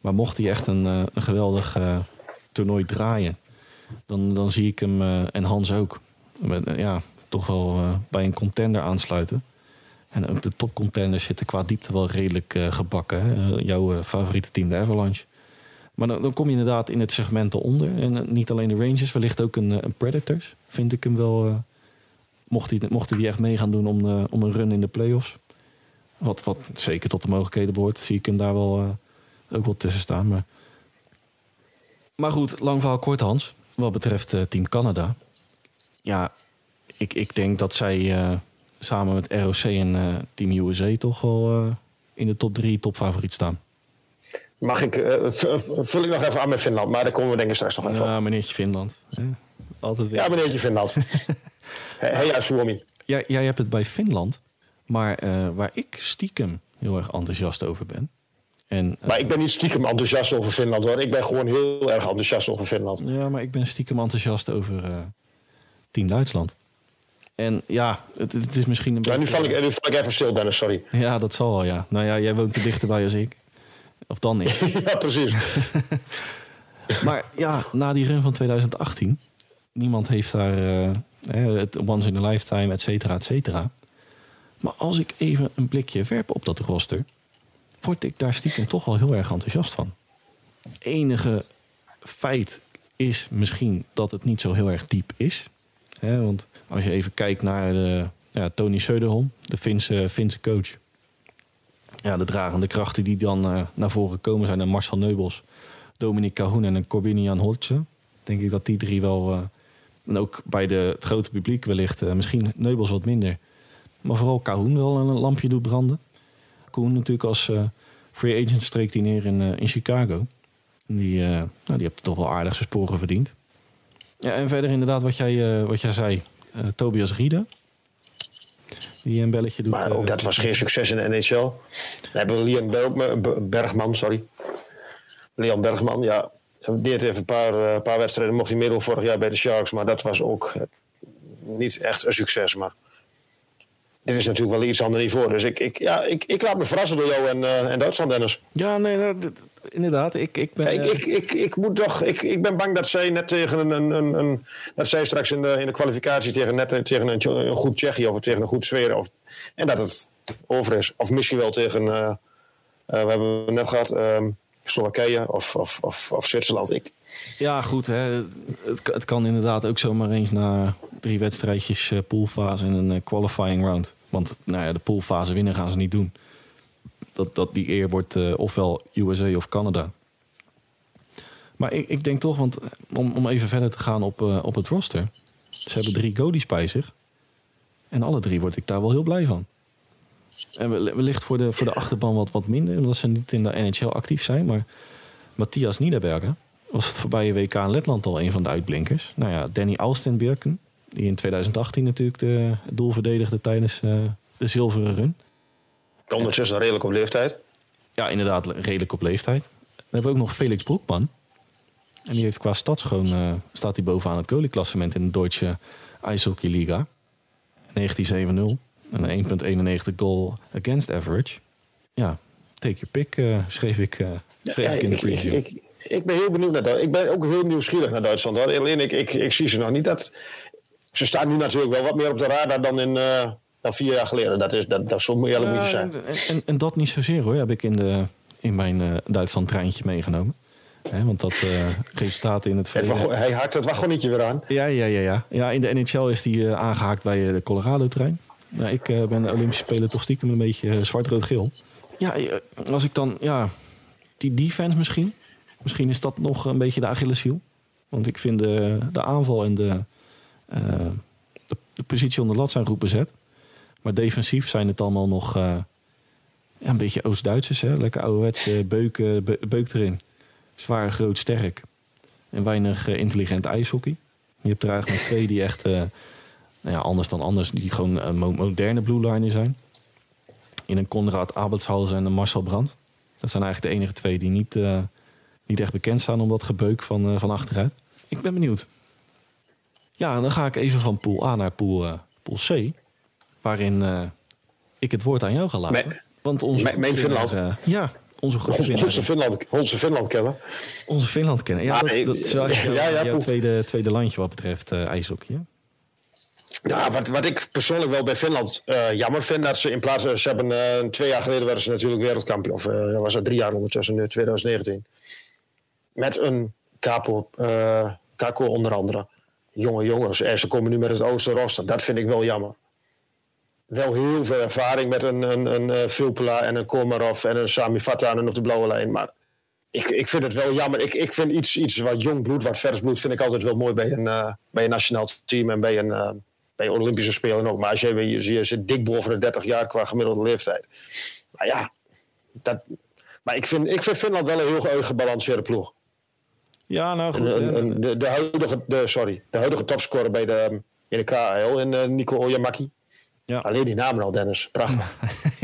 Maar mocht hij echt een, een geweldig toernooi draaien, dan, dan zie ik hem en Hans ook. ja, toch wel bij een contender aansluiten. En ook de topcontenders zitten qua diepte wel redelijk gebakken. Jouw favoriete team, de Avalanche. Maar dan, dan, kom je inderdaad in het segment eronder. En eh, niet alleen de Rangers, wellicht ook een, eh, een Predators. Vind ik hem wel. Mocht, hij, mocht hij die echt mee gaan doen om, om een run in de playoffs. Wat, wat zeker tot de mogelijkheden behoort. Zie ik hem daar wel ook wel tussen staan. Maar, maar goed, lang verhaal kort Hans. Wat betreft Team Canada. Ja, ik, ik denk dat zij samen met ROC en Team USA toch wel in de top drie topfavoriet staan. Mag ik, vul ik nog even aan met Finland, maar daar komen we denk ik straks nog even Ja, meneertje Finland. Altijd weer. Ja, meneertje Finland. hey, ja, Suomi. Jij hebt het bij Finland, maar uh, waar ik stiekem heel erg enthousiast over ben. En, uh, maar ik ben niet stiekem enthousiast over Finland hoor. Ik ben gewoon heel erg enthousiast over Finland. Ja, maar ik ben stiekem enthousiast over Team Duitsland. En ja, het, het is misschien een ja, beetje... Nu val, ik, nu val ik even stil, Dennis, sorry. Ja, dat zal wel, ja. Nou ja, jij woont er dichterbij als ik. Of dan niet. ja, precies. maar ja, na die run van 2018, niemand heeft daar uh, het once in a lifetime, et cetera, et cetera. Maar als ik even een blikje werp op dat roster, word ik daar stiekem toch wel heel erg enthousiast van. Enige feit is misschien dat het niet zo heel erg diep is. Want als je even kijkt naar ja, Tony Söderholm, de Finse, coach ja, de dragende krachten die dan uh, naar voren komen zijn Marcel Neubels, Dominic Cahoon en Corbinian Holtje. Denk ik dat die drie wel, uh, en ook bij de, het grote publiek wellicht, uh, misschien Neubels wat minder, maar vooral Cahoon wel een lampje doet branden. Cahoon natuurlijk als free agent streek die neer in, in Chicago. Die, nou, die heeft toch wel aardig zijn sporen verdiend. Ja, en verder inderdaad wat jij, wat jij zei, Tobias Riede die een belletje doet. Maar ook dat was geen succes in de NHL. Dan hebben we Leon Bergman, sorry. Leon Bergman, ja. Heeft even een paar, uh, paar wedstrijden, mocht hij middel vorig jaar bij de Sharks. Maar dat was ook niet echt een succes. Maar dit is natuurlijk wel iets ander niveau. Dus ik, ik, ja, ik, ik laat me verrassen door jou en, uh, en Duitsland, Dennis. Ja, nee, nou, inderdaad. Ik, ik, ben, ik, ik, ik, ik, moet toch, ik, ik ben bang dat zij net tegen een, een, een, een dat zij straks in de, in de kwalificatie tegen, net, tegen een, een goed Tsjechië of tegen een goed Zweden. Of, en dat het over is. Of misschien wel tegen, uh, we hebben net gehad, uh, Slowakije of, of, of, of Zwitserland. Ik, ja, goed. Hè. Het, kan inderdaad ook zomaar eens na drie wedstrijdjes uh, poolfase en een qualifying round. Want nou ja, de poolfase winnen gaan ze niet doen dat, dat die eer wordt uh, ofwel USA of Canada. Maar ik, ik denk toch, want om, om even verder te gaan op, op het roster. Ze hebben drie goalies bij zich. En alle drie word ik daar wel heel blij van. En wellicht voor de, voor de achterban wat, wat minder, omdat ze niet in de NHL actief zijn. Maar Matthias Niederberger was het voorbije WK in Letland al een van de uitblinkers. Nou ja, Danny Alstenbjörken, die in 2018 natuurlijk de doel verdedigde tijdens uh, de zilveren run. Ondertussen redelijk op leeftijd. Ja, inderdaad, redelijk op leeftijd. Dan hebben we ook nog Felix Broekman. En die heeft qua stads gewoon, uh, staat hij bovenaan het goalieklassement in de Duitse Eishockey-liga. 1970 Een 1,91 goal against average. Ja, take your pick, uh, schreef, ik, uh, schreef ja, ik in de preview. Ik, ik, ik, ben heel benieuwd naar dat. Ik ben ook heel nieuwsgierig naar Duitsland. Hoor. Alleen ik, ik, ik zie ze nog niet. Dat, ze staan nu natuurlijk wel wat meer op de radar dan, in, dan vier jaar geleden. Dat is, dat, dat zo eerlijk moet je zijn. En, en, en, dat niet zozeer hoor, heb ik in, de, in mijn Duitsland treintje meegenomen want dat uh, resultaten in het verleden... Hij haakt het wagonnetje weer aan. Ja, ja, ja, ja. ja in de NHL is die uh, aangehaakt bij uh, de Colorado-trein. Nou, ik ben de Olympische Spelen toch stiekem een beetje zwart-rood-geel. Ja, als ik dan... Ja, die defense misschien. Misschien is dat nog een beetje de Achilleshiel. Want ik vind de, de aanval en de, de, de, positie onder lat zijn goed bezet. Maar defensief zijn het allemaal nog... ja, een beetje Oost-Duitsers? Lekker ouderwetse beuken, beuk erin. Zwaar, groot, sterk. En weinig uh, intelligent ijshockey. Je hebt er eigenlijk maar twee die echt, uh, nou ja, anders dan anders, die gewoon uh, moderne blue liner zijn. In een Konrad Abelshals en een Marcel Brandt. Dat zijn eigenlijk de enige twee die niet, niet echt bekend staan om dat gebeuk van, van achteruit. Ik ben benieuwd. Ja, dan ga ik even van pool A naar pool, pool C. Waarin ik het woord aan jou ga laten. Want onze mijn Finland. ja, onze groepswinnaar. Onze Finland, onze Finland kennen. Onze Finland kennen. Ja, dat, dat is wel ja, ja, jouw tweede, tweede landje wat betreft ijshockey. Ja, wat, wat ik persoonlijk wel bij Finland uh, jammer vind, dat ze in plaats van, ze hebben uh, twee jaar geleden werden ze natuurlijk wereldkampioen, of uh, was dat drie jaar ondertussen, nu 2019. Met een capo, Kako onder andere. Jonge jongens, en ze komen nu met het oosten roster. Dat vind ik wel jammer wel heel veel ervaring met een, een, een Filpela eh, en een Komarov en een Sami Vatanen op de blauwe lijn. Maar ik, ik vind het wel jammer. Ik, ik vind iets, iets wat jong bloed, wat vers bloed, vind ik altijd wel mooi bij een, bij een nationaal team en bij een, bij Olympische Spelen ook. Maar als je, je, je zit dik boven de 30 jaar qua gemiddelde leeftijd. Maar ja, dat, maar ik vind, ik vind Finland wel een heel gebalanceerde ploeg. Ja, nou goed. Een, de, de, huidige, de, sorry, de huidige topscorer bij de, in de KHL, in uh, Nico Oyamaki. Ja. Alleen die namen al, Dennis. Prachtig.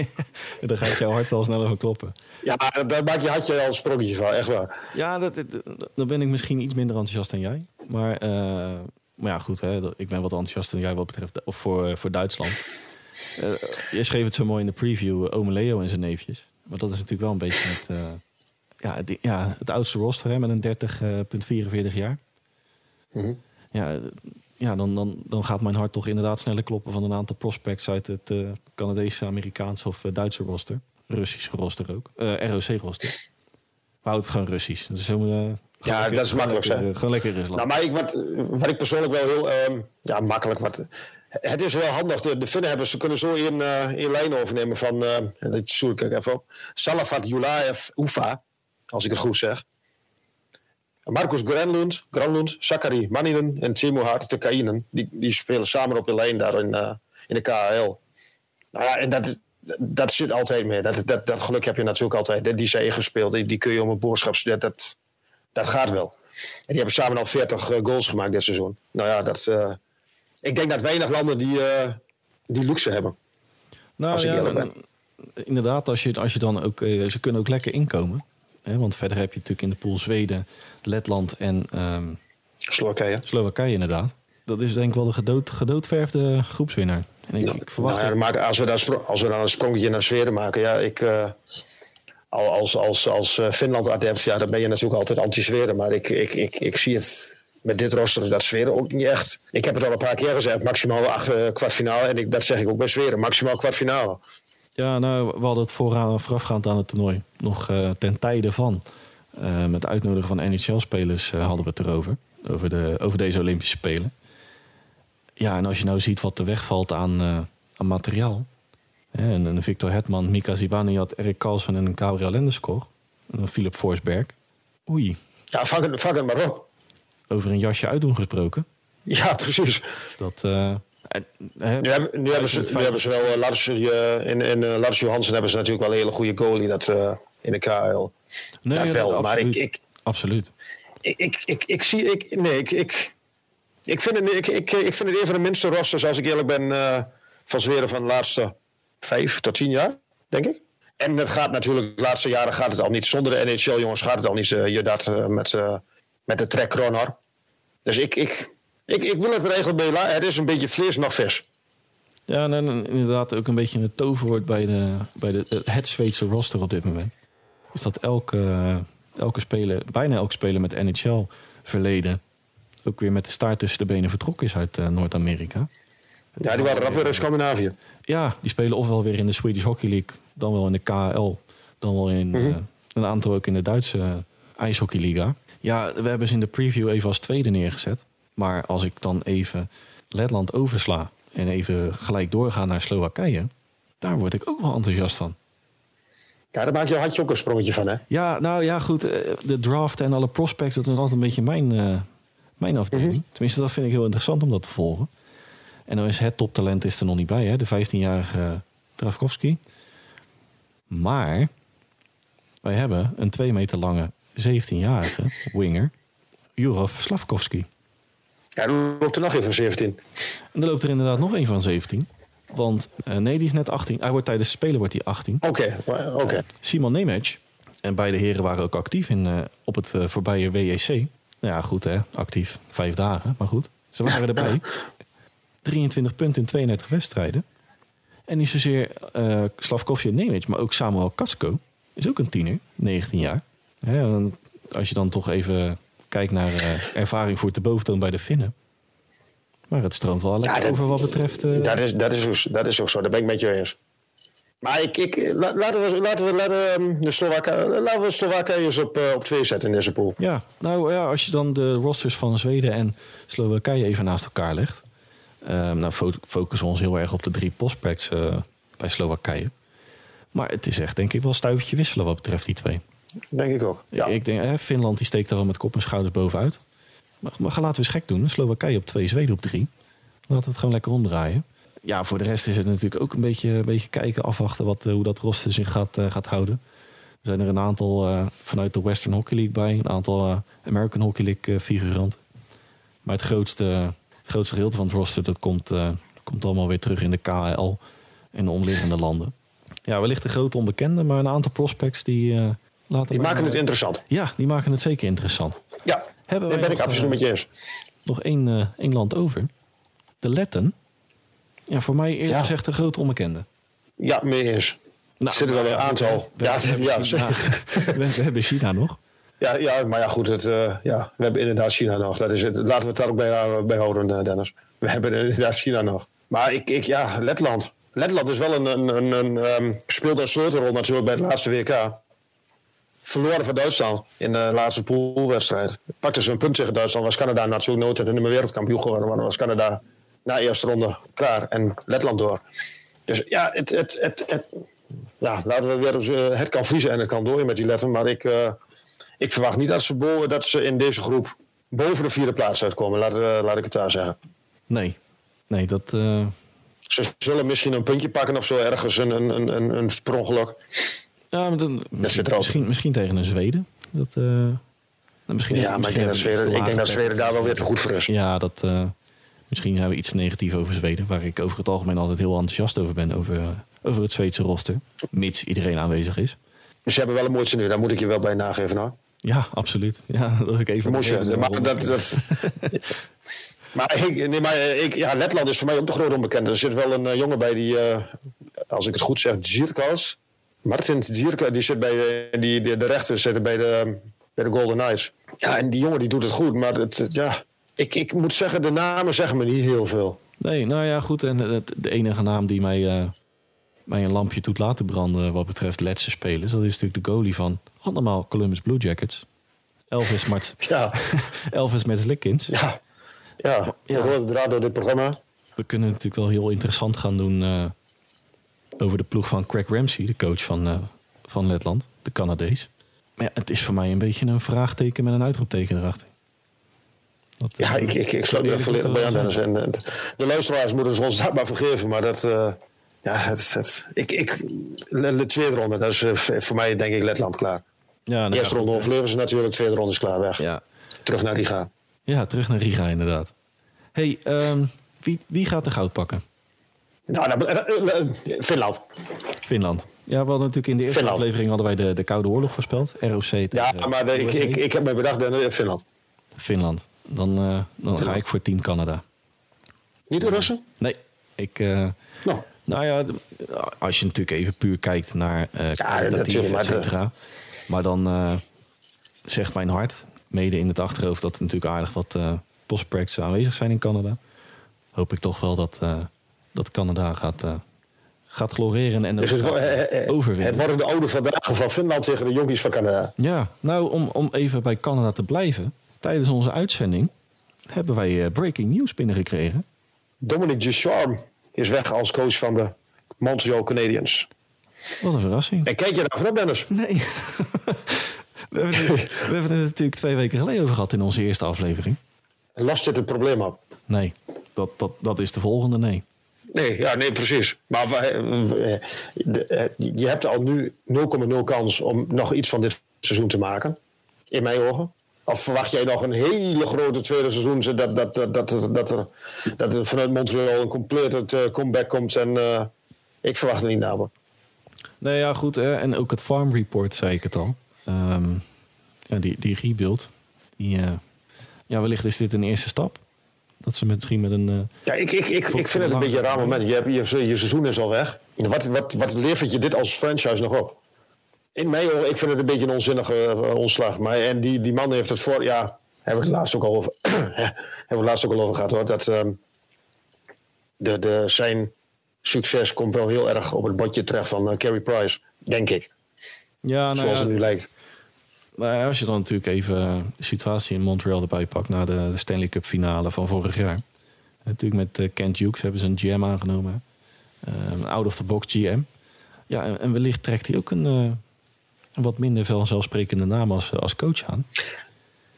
Daar gaat jouw hart wel sneller van kloppen. Ja, daar maak je hartje al een sprongetje van, echt waar. Ja, dat, dan ben ik misschien iets minder enthousiast dan jij. Maar, uh, maar ja, goed, hè, ik ben wat enthousiast dan jij wat betreft of voor, voor Duitsland. Uh, je schreef het zo mooi in de preview, Ome Leo en zijn neefjes. Maar dat is natuurlijk wel een beetje het, uh, ja, die, ja, het oudste roster hè, met een 30,44 jaar. Mm -hmm. Ja, ja, dan, dan, dan gaat mijn hart toch inderdaad sneller kloppen van een aantal prospects uit het uh, Canadese, Amerikaanse of Duitse roster. Russische roster ook. Eh, ROC-roster. We houden het gewoon Russisch. Dat is zo, ja, dat is makkelijk zeg. Gewoon lekker Rusland. Nou, maar ik, wat, wat ik persoonlijk wel heel... Um, ja, makkelijk. Wat, het is wel handig. De, de Finnen hebben, ze kunnen zo in, in lijn overnemen van... dat zoek ik even op. Salafat Julaev Ufa. Als ik het goed zeg. Marcus Granlund, Granlund Sakari Maninen en Timo Hartekainen, die, die spelen samen op de lijn daar in, uh, in de KHL. Nou ja, en dat, dat zit altijd mee. Dat, dat, dat geluk heb je natuurlijk altijd. Die zijn gespeeld, die, die kun je om een boodschap dat, dat, dat gaat wel. En die hebben samen al 40 uh, goals gemaakt dit seizoen. Nou ja, dat, uh, ik denk dat weinig landen die, die luxe hebben. Nou als ja, inderdaad, als je, als je dan ook, ze kunnen ook lekker inkomen. Hè, want verder heb je natuurlijk in de pool Zweden, Letland en um, Slowakije. Slowakije inderdaad. Dat is denk ik wel de gedood, gedoodverfde groepswinnaar. En ik, ik verwacht nou ja, als, we dan, als we dan een sprongetje naar Zweden maken, ja, ik, als, als, als eh, Finland-adept, ja, dan ben je natuurlijk altijd anti-Zweden. Maar ik, ik, ik, ik zie het met dit roster, dat Zweden ook niet echt. Ik heb het al een paar keer gezegd, maximaal acht uh, kwartfinale. En ik, dat zeg ik ook bij Zweden, maximaal kwartfinale. Ja, nou, we hadden het vooraan, voorafgaand aan het toernooi. Nog uh, ten tijde van. Met uitnodigen van NHL-spelers hadden we het erover. Over, de, over deze Olympische Spelen. Ja, en als je nou ziet wat er wegvalt aan, aan materiaal. En, en Victor Hetman, Mika Zibanejad, Erik Carlsen en een Gabriel Lendeskog. En Philip Forsberg. Oei. Ja, vang het, vang het maar op. Over een jasje uitdoen gesproken. Ja, precies. Dat, nu, hebben, nu, hebben ze, nu hebben ze wel uh, Lars, uh, in, in uh, Lars Johansen hebben ze natuurlijk wel een hele goede goalie dat, in de KL. Nee, dat wel, maar ik, ik, absoluut. Ik, ik, ik, ik zie, ik, nee, ik, ik, ik, vind het, ik, ik, ik vind het een van de minste rosters, als ik eerlijk ben, van Zweren van de laatste vijf tot tien jaar, denk ik. En het gaat natuurlijk, de laatste jaren gaat het al niet. Zonder de NHL, jongens, gaat het al niet. je dat met, met de trek runner. Dus ik, ik, ik, ik wil het regelen bij Het is een beetje vlees nog vers. Ja, en, inderdaad ook een beetje een toverwoord bij, de, bij de, het Zweedse roster op dit moment. Is dat elke, elke speler, bijna elke speler met NHL-verleden ook weer met de staart tussen de benen vertrokken is uit Noord-Amerika. Ja, die waren weer in Scandinavië. Ja, die spelen ofwel weer in de Swedish Hockey League, dan wel in de KL, dan wel in mhm. een aantal ook in de Duitse ijshockeyliga. Ja, we hebben ze in de preview even als tweede neergezet. Maar als ik dan even Letland oversla en even gelijk doorga naar Slowakije, daar word ik ook wel enthousiast van. Ja, daar maak je had je ook een sprongetje van, hè? Ja, nou ja, goed. Eh, de draft en alle prospects, dat is altijd een beetje mijn, uh, mijn afdeling. Mhm. Tenminste, dat vind ik heel interessant om dat te volgen. En dan is het toptalent is er nog niet bij, hè? De 15-jarige Dravkovski. Maar wij hebben een 2 meter lange 17-jarige winger, Jurov Slavkovski. Ja, er loopt er nog een van 17. En er loopt er inderdaad nog een van 17. Want uh, nee, die is net 18. Hij wordt tijdens het spelen wordt hij 18. Oké, oké. Uh, Simon Nemec. En beide heren waren ook actief in, uh, op het voorbije WEC. Nou ja, goed hè. Actief. Vijf dagen. Maar goed. Ze waren erbij. 23 punten in 32 wedstrijden. En niet zozeer uh, Slavkovje en Nemec, maar ook Samuel Kasko. Is ook een tiener. 19 jaar. Hè, als je dan toch even kijkt naar ervaring voor de boventoon bij de Finnen. Maar het stroomt wel lekker over wat betreft... Uh... Dat, is, dat, is ook, dat is ook zo, daar ben ik met je eens. Maar ik, ik, laten we, laten we, laten ehm, de laten we eens op, op twee zetten in deze pool. Ja, nou ja, als je dan de rosters van Zweden en Slowakije even naast elkaar legt. Um, nou focussen we ons heel erg op de drie postpacks uh, bij Slowakije. Maar het is echt denk ik wel stuivertje wisselen wat betreft die twee. Denk ik ook, ja. Ik denk, hè, Finland die steekt daar wel met kop en schouders bovenuit. Maar, maar laten we eens gek doen. Slowakije op twee, Zweden op drie. Laten we het gewoon lekker omdraaien. Ja, voor de rest is het natuurlijk ook een beetje, een beetje kijken, afwachten wat, eh, hoe dat roster zich gaat, uh, gaat houden. Er zijn er een aantal uh, vanuit de Western Hockey League bij, een aantal American Hockey League figuranten. Maar het grootste, grootste gedeelte van het roster dat komt, komt allemaal weer terug in de KL en de omliggende landen. Ja, wellicht de grote onbekende, maar een aantal prospects die laten. Die maken het interessant. Ja, die maken het zeker interessant. Ja. Hebben Daar ben ik absoluut met je eens. Nog één, één land over. De Letten. Ja, voor mij eerlijk ja. gezegd een grote onbekende. Ja, mee eens. Nou, Zit er wel een aantal. We, ja, we, ja, we, hebben China nog. Ja, ja, maar ja, goed. Het, uh, ja, we hebben inderdaad China nog. Dat is het. Laten we het daar ook bij, bij houden, Dennis. We hebben inderdaad China nog. Maar ik, ik ja, Letland. Letland is wel een, een, een, een um, speelde een sleutelrol natuurlijk bij het laatste WK verloren van Duitsland in de laatste poolwedstrijd. Pakten ze een punt tegen Duitsland. Was Canada natuurlijk nooit het de wereldkampioen geworden. Maar was Canada na eerste ronde klaar en Letland door. Dus ja, het, het, het, ja laten we weer het kan vriezen en het kan dooien met die letten. Maar ik, ik verwacht niet dat ze, boven, dat ze in deze groep boven de vierde plaats uitkomen. Laat, uh, laat ik het daar zeggen. Nee, nee dat... Uh... Ze zullen misschien een puntje pakken of zo ergens, een, een, een, een sprongeluk. Ja, maar dan, misschien, misschien, tegen een Zweden. Dat, uh, misschien, ja, maar ik denk, dat Zweden, ik denk dat Zweden daar wel weer te goed voor is. Ja, dat, uh, misschien hebben we iets negatief over Zweden. Waar ik over het algemeen altijd heel enthousiast over ben. Over, over het Zweedse roster. Mits iedereen aanwezig is. Dus ze hebben wel een mooi nu. Daar moet ik je wel bij nageven hoor. Ja, absoluut. Ja, dat is ook even... Moest je, maar dat... dat maar, ik, nee, maar ik, ja, Letland is voor mij ook de grote onbekende. Er zit wel een uh, jongen bij die, uh, als ik het goed zeg, Zirkas. Martin Zierka, die zit bij de, die, de, de rechter zitten bij de, bij de Golden Knights. Ja, en die jongen die doet het goed. Maar het, ja, ik, ik moet zeggen, de namen zeggen me niet heel veel. Nee, nou ja, goed. En de, enige naam die mij, uh, mij een lampje doet laten branden wat betreft letse spelers... dat is natuurlijk de goalie van allemaal Columbus Blue Jackets. Elvis Mart. ja. Elvis Metzlikins. Ja, ja. ja. hoort draad door dit programma. We kunnen natuurlijk wel heel interessant gaan doen... Uh, over de ploeg van Craig Ramsey, de coach van, uh, van Letland, de Canadees. Maar ja, het is voor mij een beetje een vraagteken met een uitroepteken erachter. Dat, ja, uh, ik, ik, ik sluit me volledig bij aan, Dennis. En, en, de luisteraars moeten ze ons dat maar vergeven, maar dat... Uh, ja, het, het, ik, ik, de tweede ronde, dat is voor mij denk ik Letland klaar. Ja, Eerste ronde overleven ze natuurlijk, tweede ronde is klaar, weg. Ja. Terug naar Riga. Ja, terug naar Riga inderdaad. hey, um, wie, wie gaat de goud pakken? Nou, nou Finland. Finland. Ja, we hadden natuurlijk in de eerste Finland. aflevering hadden wij de, de Koude Oorlog voorspeld. ROC tegen Ja, maar ik, ik, ik heb me bedacht in Finland. Finland. Dan, uh, dan ga ik voor Team Canada. Niet de Russen? Nee. Ik, uh, nou. nou ja, als je natuurlijk even puur kijkt naar uh, ja, cetera. Maar dan zegt mijn hart, mede in het achterhoofd, dat er natuurlijk aardig wat postpractice aanwezig zijn in Canada. Hoop ik toch wel dat, dat Canada gaat, gaat gloreren en dus het, overwinnen. Het worden de oude vandaag van Finland tegen de jonkies van Canada. Ja, nou om, om even bij Canada te blijven. Tijdens onze uitzending hebben wij breaking news binnengekregen. Dominic Ducharme is weg als coach van de Montreal Canadiens. Wat een verrassing. En kijk je daar vanop, Dennis? Nee. we, hebben het, we hebben het natuurlijk twee weken geleden over gehad in onze eerste aflevering. Last dit het probleem op? Nee, dat, dat, dat is de volgende nee. Nee, ja, nee, precies. Maar eh, je hebt al nu 0,0 kans om nog iets van dit seizoen te maken. In mijn ogen. Of verwacht jij nog een hele grote tweede seizoen dat, dat, dat, dat, dat, er, dat er vanuit Montreal een complete uh, comeback komt? En uh, ik verwacht het niet namelijk. Nee, ja, goed. Hè? En ook het Farm Report, zei ik het al. Um, ja, die, die rebuild. Die, uh, ja, wellicht is dit een eerste stap. Dat ze misschien met een. Uh, ja, ik, ik, ik, ik vind het een beetje een raar moment. Je, hebt, je, je seizoen is al weg. Wat, wat, wat levert je dit als franchise nog op? In mij, ik vind het een beetje een onzinnige uh, ontslag. Maar en die, die man heeft het voor. Ja, hebben we het laatst ook al over, hebben we laatst ook al over gehad hoor. Dat um, de, de, zijn succes komt wel heel erg op het bordje terecht van uh, Carey Price, denk ik. Ja, nou Zoals het nu lijkt. Nou, als je dan natuurlijk even de situatie in Montreal erbij pakt na de, Stanley Cup finale van vorig jaar. Natuurlijk met uh, Kent Hughes hebben ze een GM aangenomen. een out-of-the-box GM. Ja, en, wellicht trekt hij ook een wat minder vanzelfsprekende naam als, als coach aan.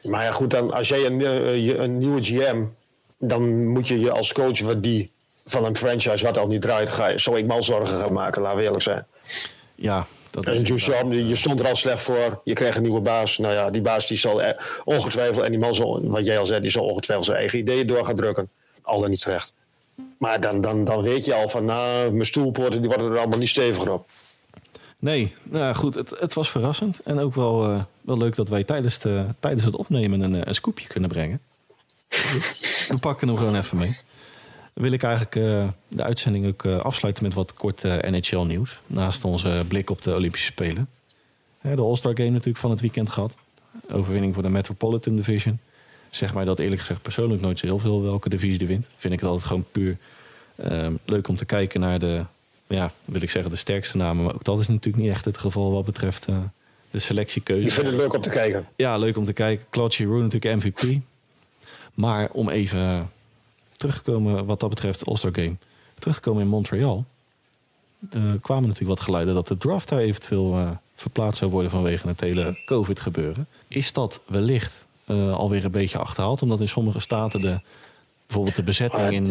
Maar ja, goed, dan, als jij een, eh, een nieuwe GM, dan moet je je als coach wat die van een franchise wat al niet draait, ga zou ik mal zorgen gaan maken, laten we eerlijk zijn. Ja, dat is. En Duchamp, je stond er al slecht voor, je kreeg een nieuwe baas. Nou ja, die baas die zal ongetwijfeld, en die man zal, wat jij al zei, die zal ongetwijfeld zijn eigen ideeën door gaan drukken. Al dan niet terecht. Maar dan, dan, dan weet je al van, nou, mijn stoelpoorten die worden er allemaal niet steviger op. Nee, nou goed, het, het was verrassend. En ook wel, uh, wel leuk dat wij tijdens, de, tijdens het opnemen een, eh, een scoopje kunnen brengen. We pakken hem gewoon even mee. Wil ik eigenlijk uh, de uitzending ook uh, afsluiten met wat kort NHL-nieuws. Naast onze blik op de Olympische Spelen. de All-Star Game natuurlijk van het weekend gehad. Overwinning voor de Metropolitan Division. Zeg maar dat eerlijk gezegd persoonlijk nooit zo heel veel welke divisie er wint. Vind ik het altijd gewoon puur leuk om te kijken naar de ja, wil ik zeggen, de sterkste namen. Maar ook dat is natuurlijk niet echt het geval wat betreft de selectiekeuze. Je vindt het leuk om te kijken? Ja, leuk om te kijken. Claude Giroux natuurlijk MVP. Maar om even terug te komen wat dat betreft de All-Star Game. Terug te komen in Montreal. Er kwamen natuurlijk wat geluiden dat de draft daar eventueel uh, verplaatst zou worden vanwege het hele COVID-gebeuren. Is dat wellicht uh, alweer een beetje achterhaald? Omdat in sommige staten de, bijvoorbeeld de bezetting ah, in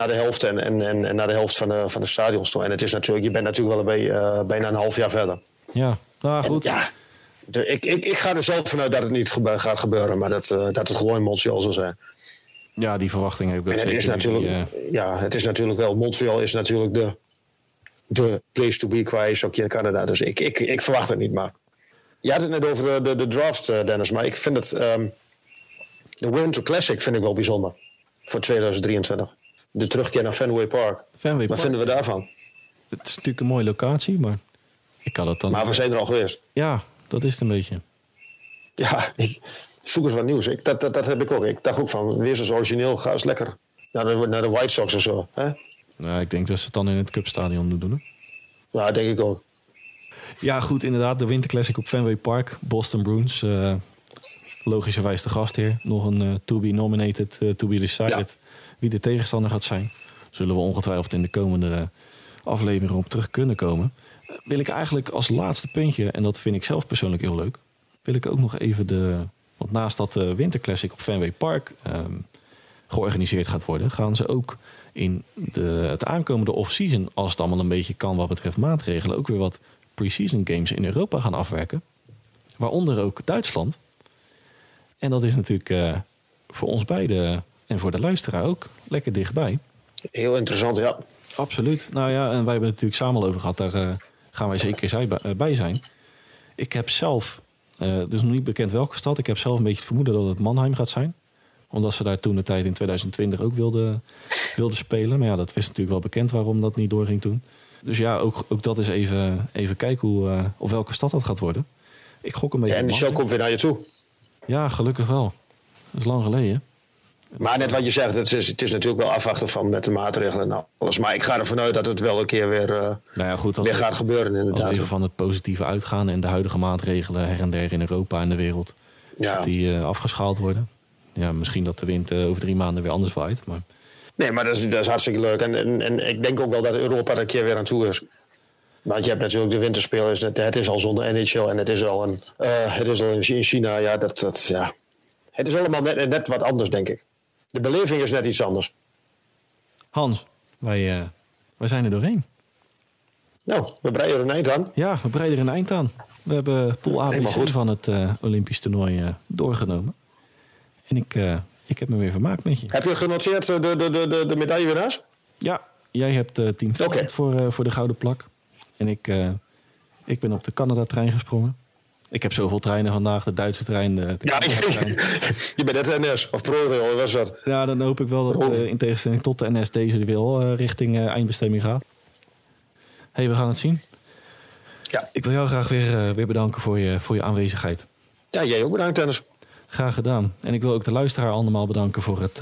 naar de helft en, en, en, en naar de helft van de, van de stadions toe. En het is natuurlijk, je bent natuurlijk wel bij, uh, bijna een half jaar verder. Ja, nou goed. ja, de, ik, ik, ik ga er zelf vanuit dat het niet gebe gaat gebeuren, maar dat, uh, dat het gewoon in Montreal zal zijn. Ja, die verwachting heb ik het is natuurlijk, die, uh... Ja, het is natuurlijk wel, Montreal is natuurlijk de, de place to be qua in Canada. Dus ik, ik, ik verwacht het niet, maar... Je had het net over de, de, de draft, Dennis, maar ik vind het... Um, de Winter Classic vind ik wel bijzonder voor 2023 de terugkeer naar Fenway Park. Fenway Wat vinden we daarvan? Het is natuurlijk een mooie locatie, maar ik kan het dan... Maar we zijn er al geweest. Ja, dat is het een beetje. Ja, ik zoek eens wat nieuws. Ik, dat, dat, dat heb ik ook. Ik dacht ook van, weer zoals origineel, ga eens lekker naar de, naar de White Sox of zo. Hè? Nou, ik denk dat ze het dan in het Cupstadion doen. Hè? Ja, denk ik ook. Ja, goed, inderdaad. De Winter Classic op Fenway Park. Boston Bruins. Uh, logischerwijs de gastheer. Nog een uh, to be nominated, uh, to be decided wie de tegenstander gaat zijn. Zullen we ongetwijfeld in de komende aflevering op terug kunnen komen. Wil ik eigenlijk als laatste puntje, en dat vind ik zelf persoonlijk heel leuk, wil ik ook nog even de. Want naast dat de Winterclassic op Fenway Park ehm, georganiseerd gaat worden, gaan ze ook in de, het aankomende off-season, als het allemaal een beetje kan wat betreft maatregelen, ook weer wat pre-season games in Europa gaan afwerken. Waaronder ook Duitsland. En dat is natuurlijk uh, voor ons beiden en voor de luisteraar ook lekker dichtbij. Heel interessant, ja. Absoluut. Nou ja, en wij hebben het natuurlijk samen al over gehad. Daar uh, gaan wij zeker eh, bij zijn. Ik heb zelf, uh, dus nog niet bekend welke stad. Ik heb zelf een beetje het vermoeden dat het Mannheim gaat zijn. Omdat ze daar toen de tijd in 2020 ook wilden, wilden spelen. Maar ja, dat wist natuurlijk wel bekend waarom dat niet doorging toen. Dus ja, ook, ook dat is even, even kijken hoe, uh, of welke stad dat gaat worden. Ik gok een beetje. Ja, en de show komt weer naar je toe. Ja, gelukkig wel. Dat is lang geleden. Maar net wat je zegt, het is, het is natuurlijk wel afwachten van met de maatregelen en alles. Maar ik ga ervan uit dat het wel een keer weer, uh, nou ja, goed, weer gaat gebeuren inderdaad. Als we van het positieve uitgaan en de huidige maatregelen her en der in Europa en de wereld, ja. die uh, afgeschaald worden. Ja, misschien dat de wind uh, over drie maanden weer anders waait. Maar... Nee, maar dat is, dat is hartstikke leuk. En, en, en ik denk ook wel dat Europa er een keer weer aan toe is. Want je hebt natuurlijk de winterspelers. Het is al zonder NHL en het is al, een, het is al in China. Ja, dat, dat, ja. Het is allemaal net, net wat anders, denk ik. De beleving is net iets anders. Hans, wij, uh, wij zijn er doorheen. Nou, we breiden er een eind aan. Ja, we breiden er een eind aan. We hebben Pool van het uh, Olympisch toernooi uh, doorgenomen. En ik, ik heb me weer vermaakt met je. Heb je genoteerd de, de, de, de, de medaillewinnaars? Ja, jij hebt team okay. voor, voor de gouden plak. En ik, ik ben op de Canada-trein gesprongen. Ik heb zoveel treinen vandaag, de Duitse trein. De ja, je bent net NS of ProRail, was dat? Ja, dan hoop ik wel dat uh, in tegenstelling tot de NS deze wil uh, richting uh, eindbestemming gaat. hey, we gaan het zien. Ja. Ik wil jou graag weer, weer bedanken voor je, voor je aanwezigheid. Ja, jij ook bedankt, Dennis. Graag gedaan. En ik wil ook de luisteraar allemaal bedanken voor het,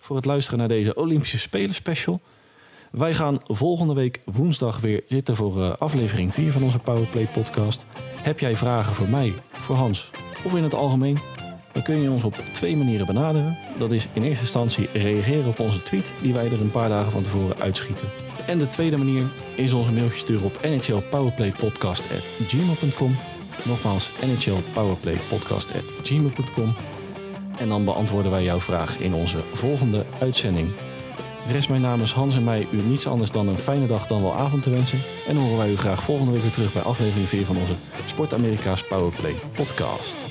voor het luisteren naar deze Olympische Spelen special. Wij gaan volgende week woensdag weer zitten voor uh, aflevering 4 van onze Powerplay podcast. Heb jij vragen voor mij, voor Hans of in het algemeen? Dan kun je ons op twee manieren benaderen. Dat is in eerste instantie reageren op onze tweet die wij er een paar dagen van tevoren uitschieten. En de tweede manier is onze mailtje sturen op nhlpowerplaypodcast.gmail.com Nogmaals, nhlpowerplaypodcast.gmail.com En dan beantwoorden wij jouw vraag in onze volgende uitzending. Rest mij namens Hans en mij u niets anders dan een fijne dag dan wel avond te wensen. En horen wij u graag volgende week weer terug bij aflevering 4 van onze Sport Amerika's Powerplay podcast.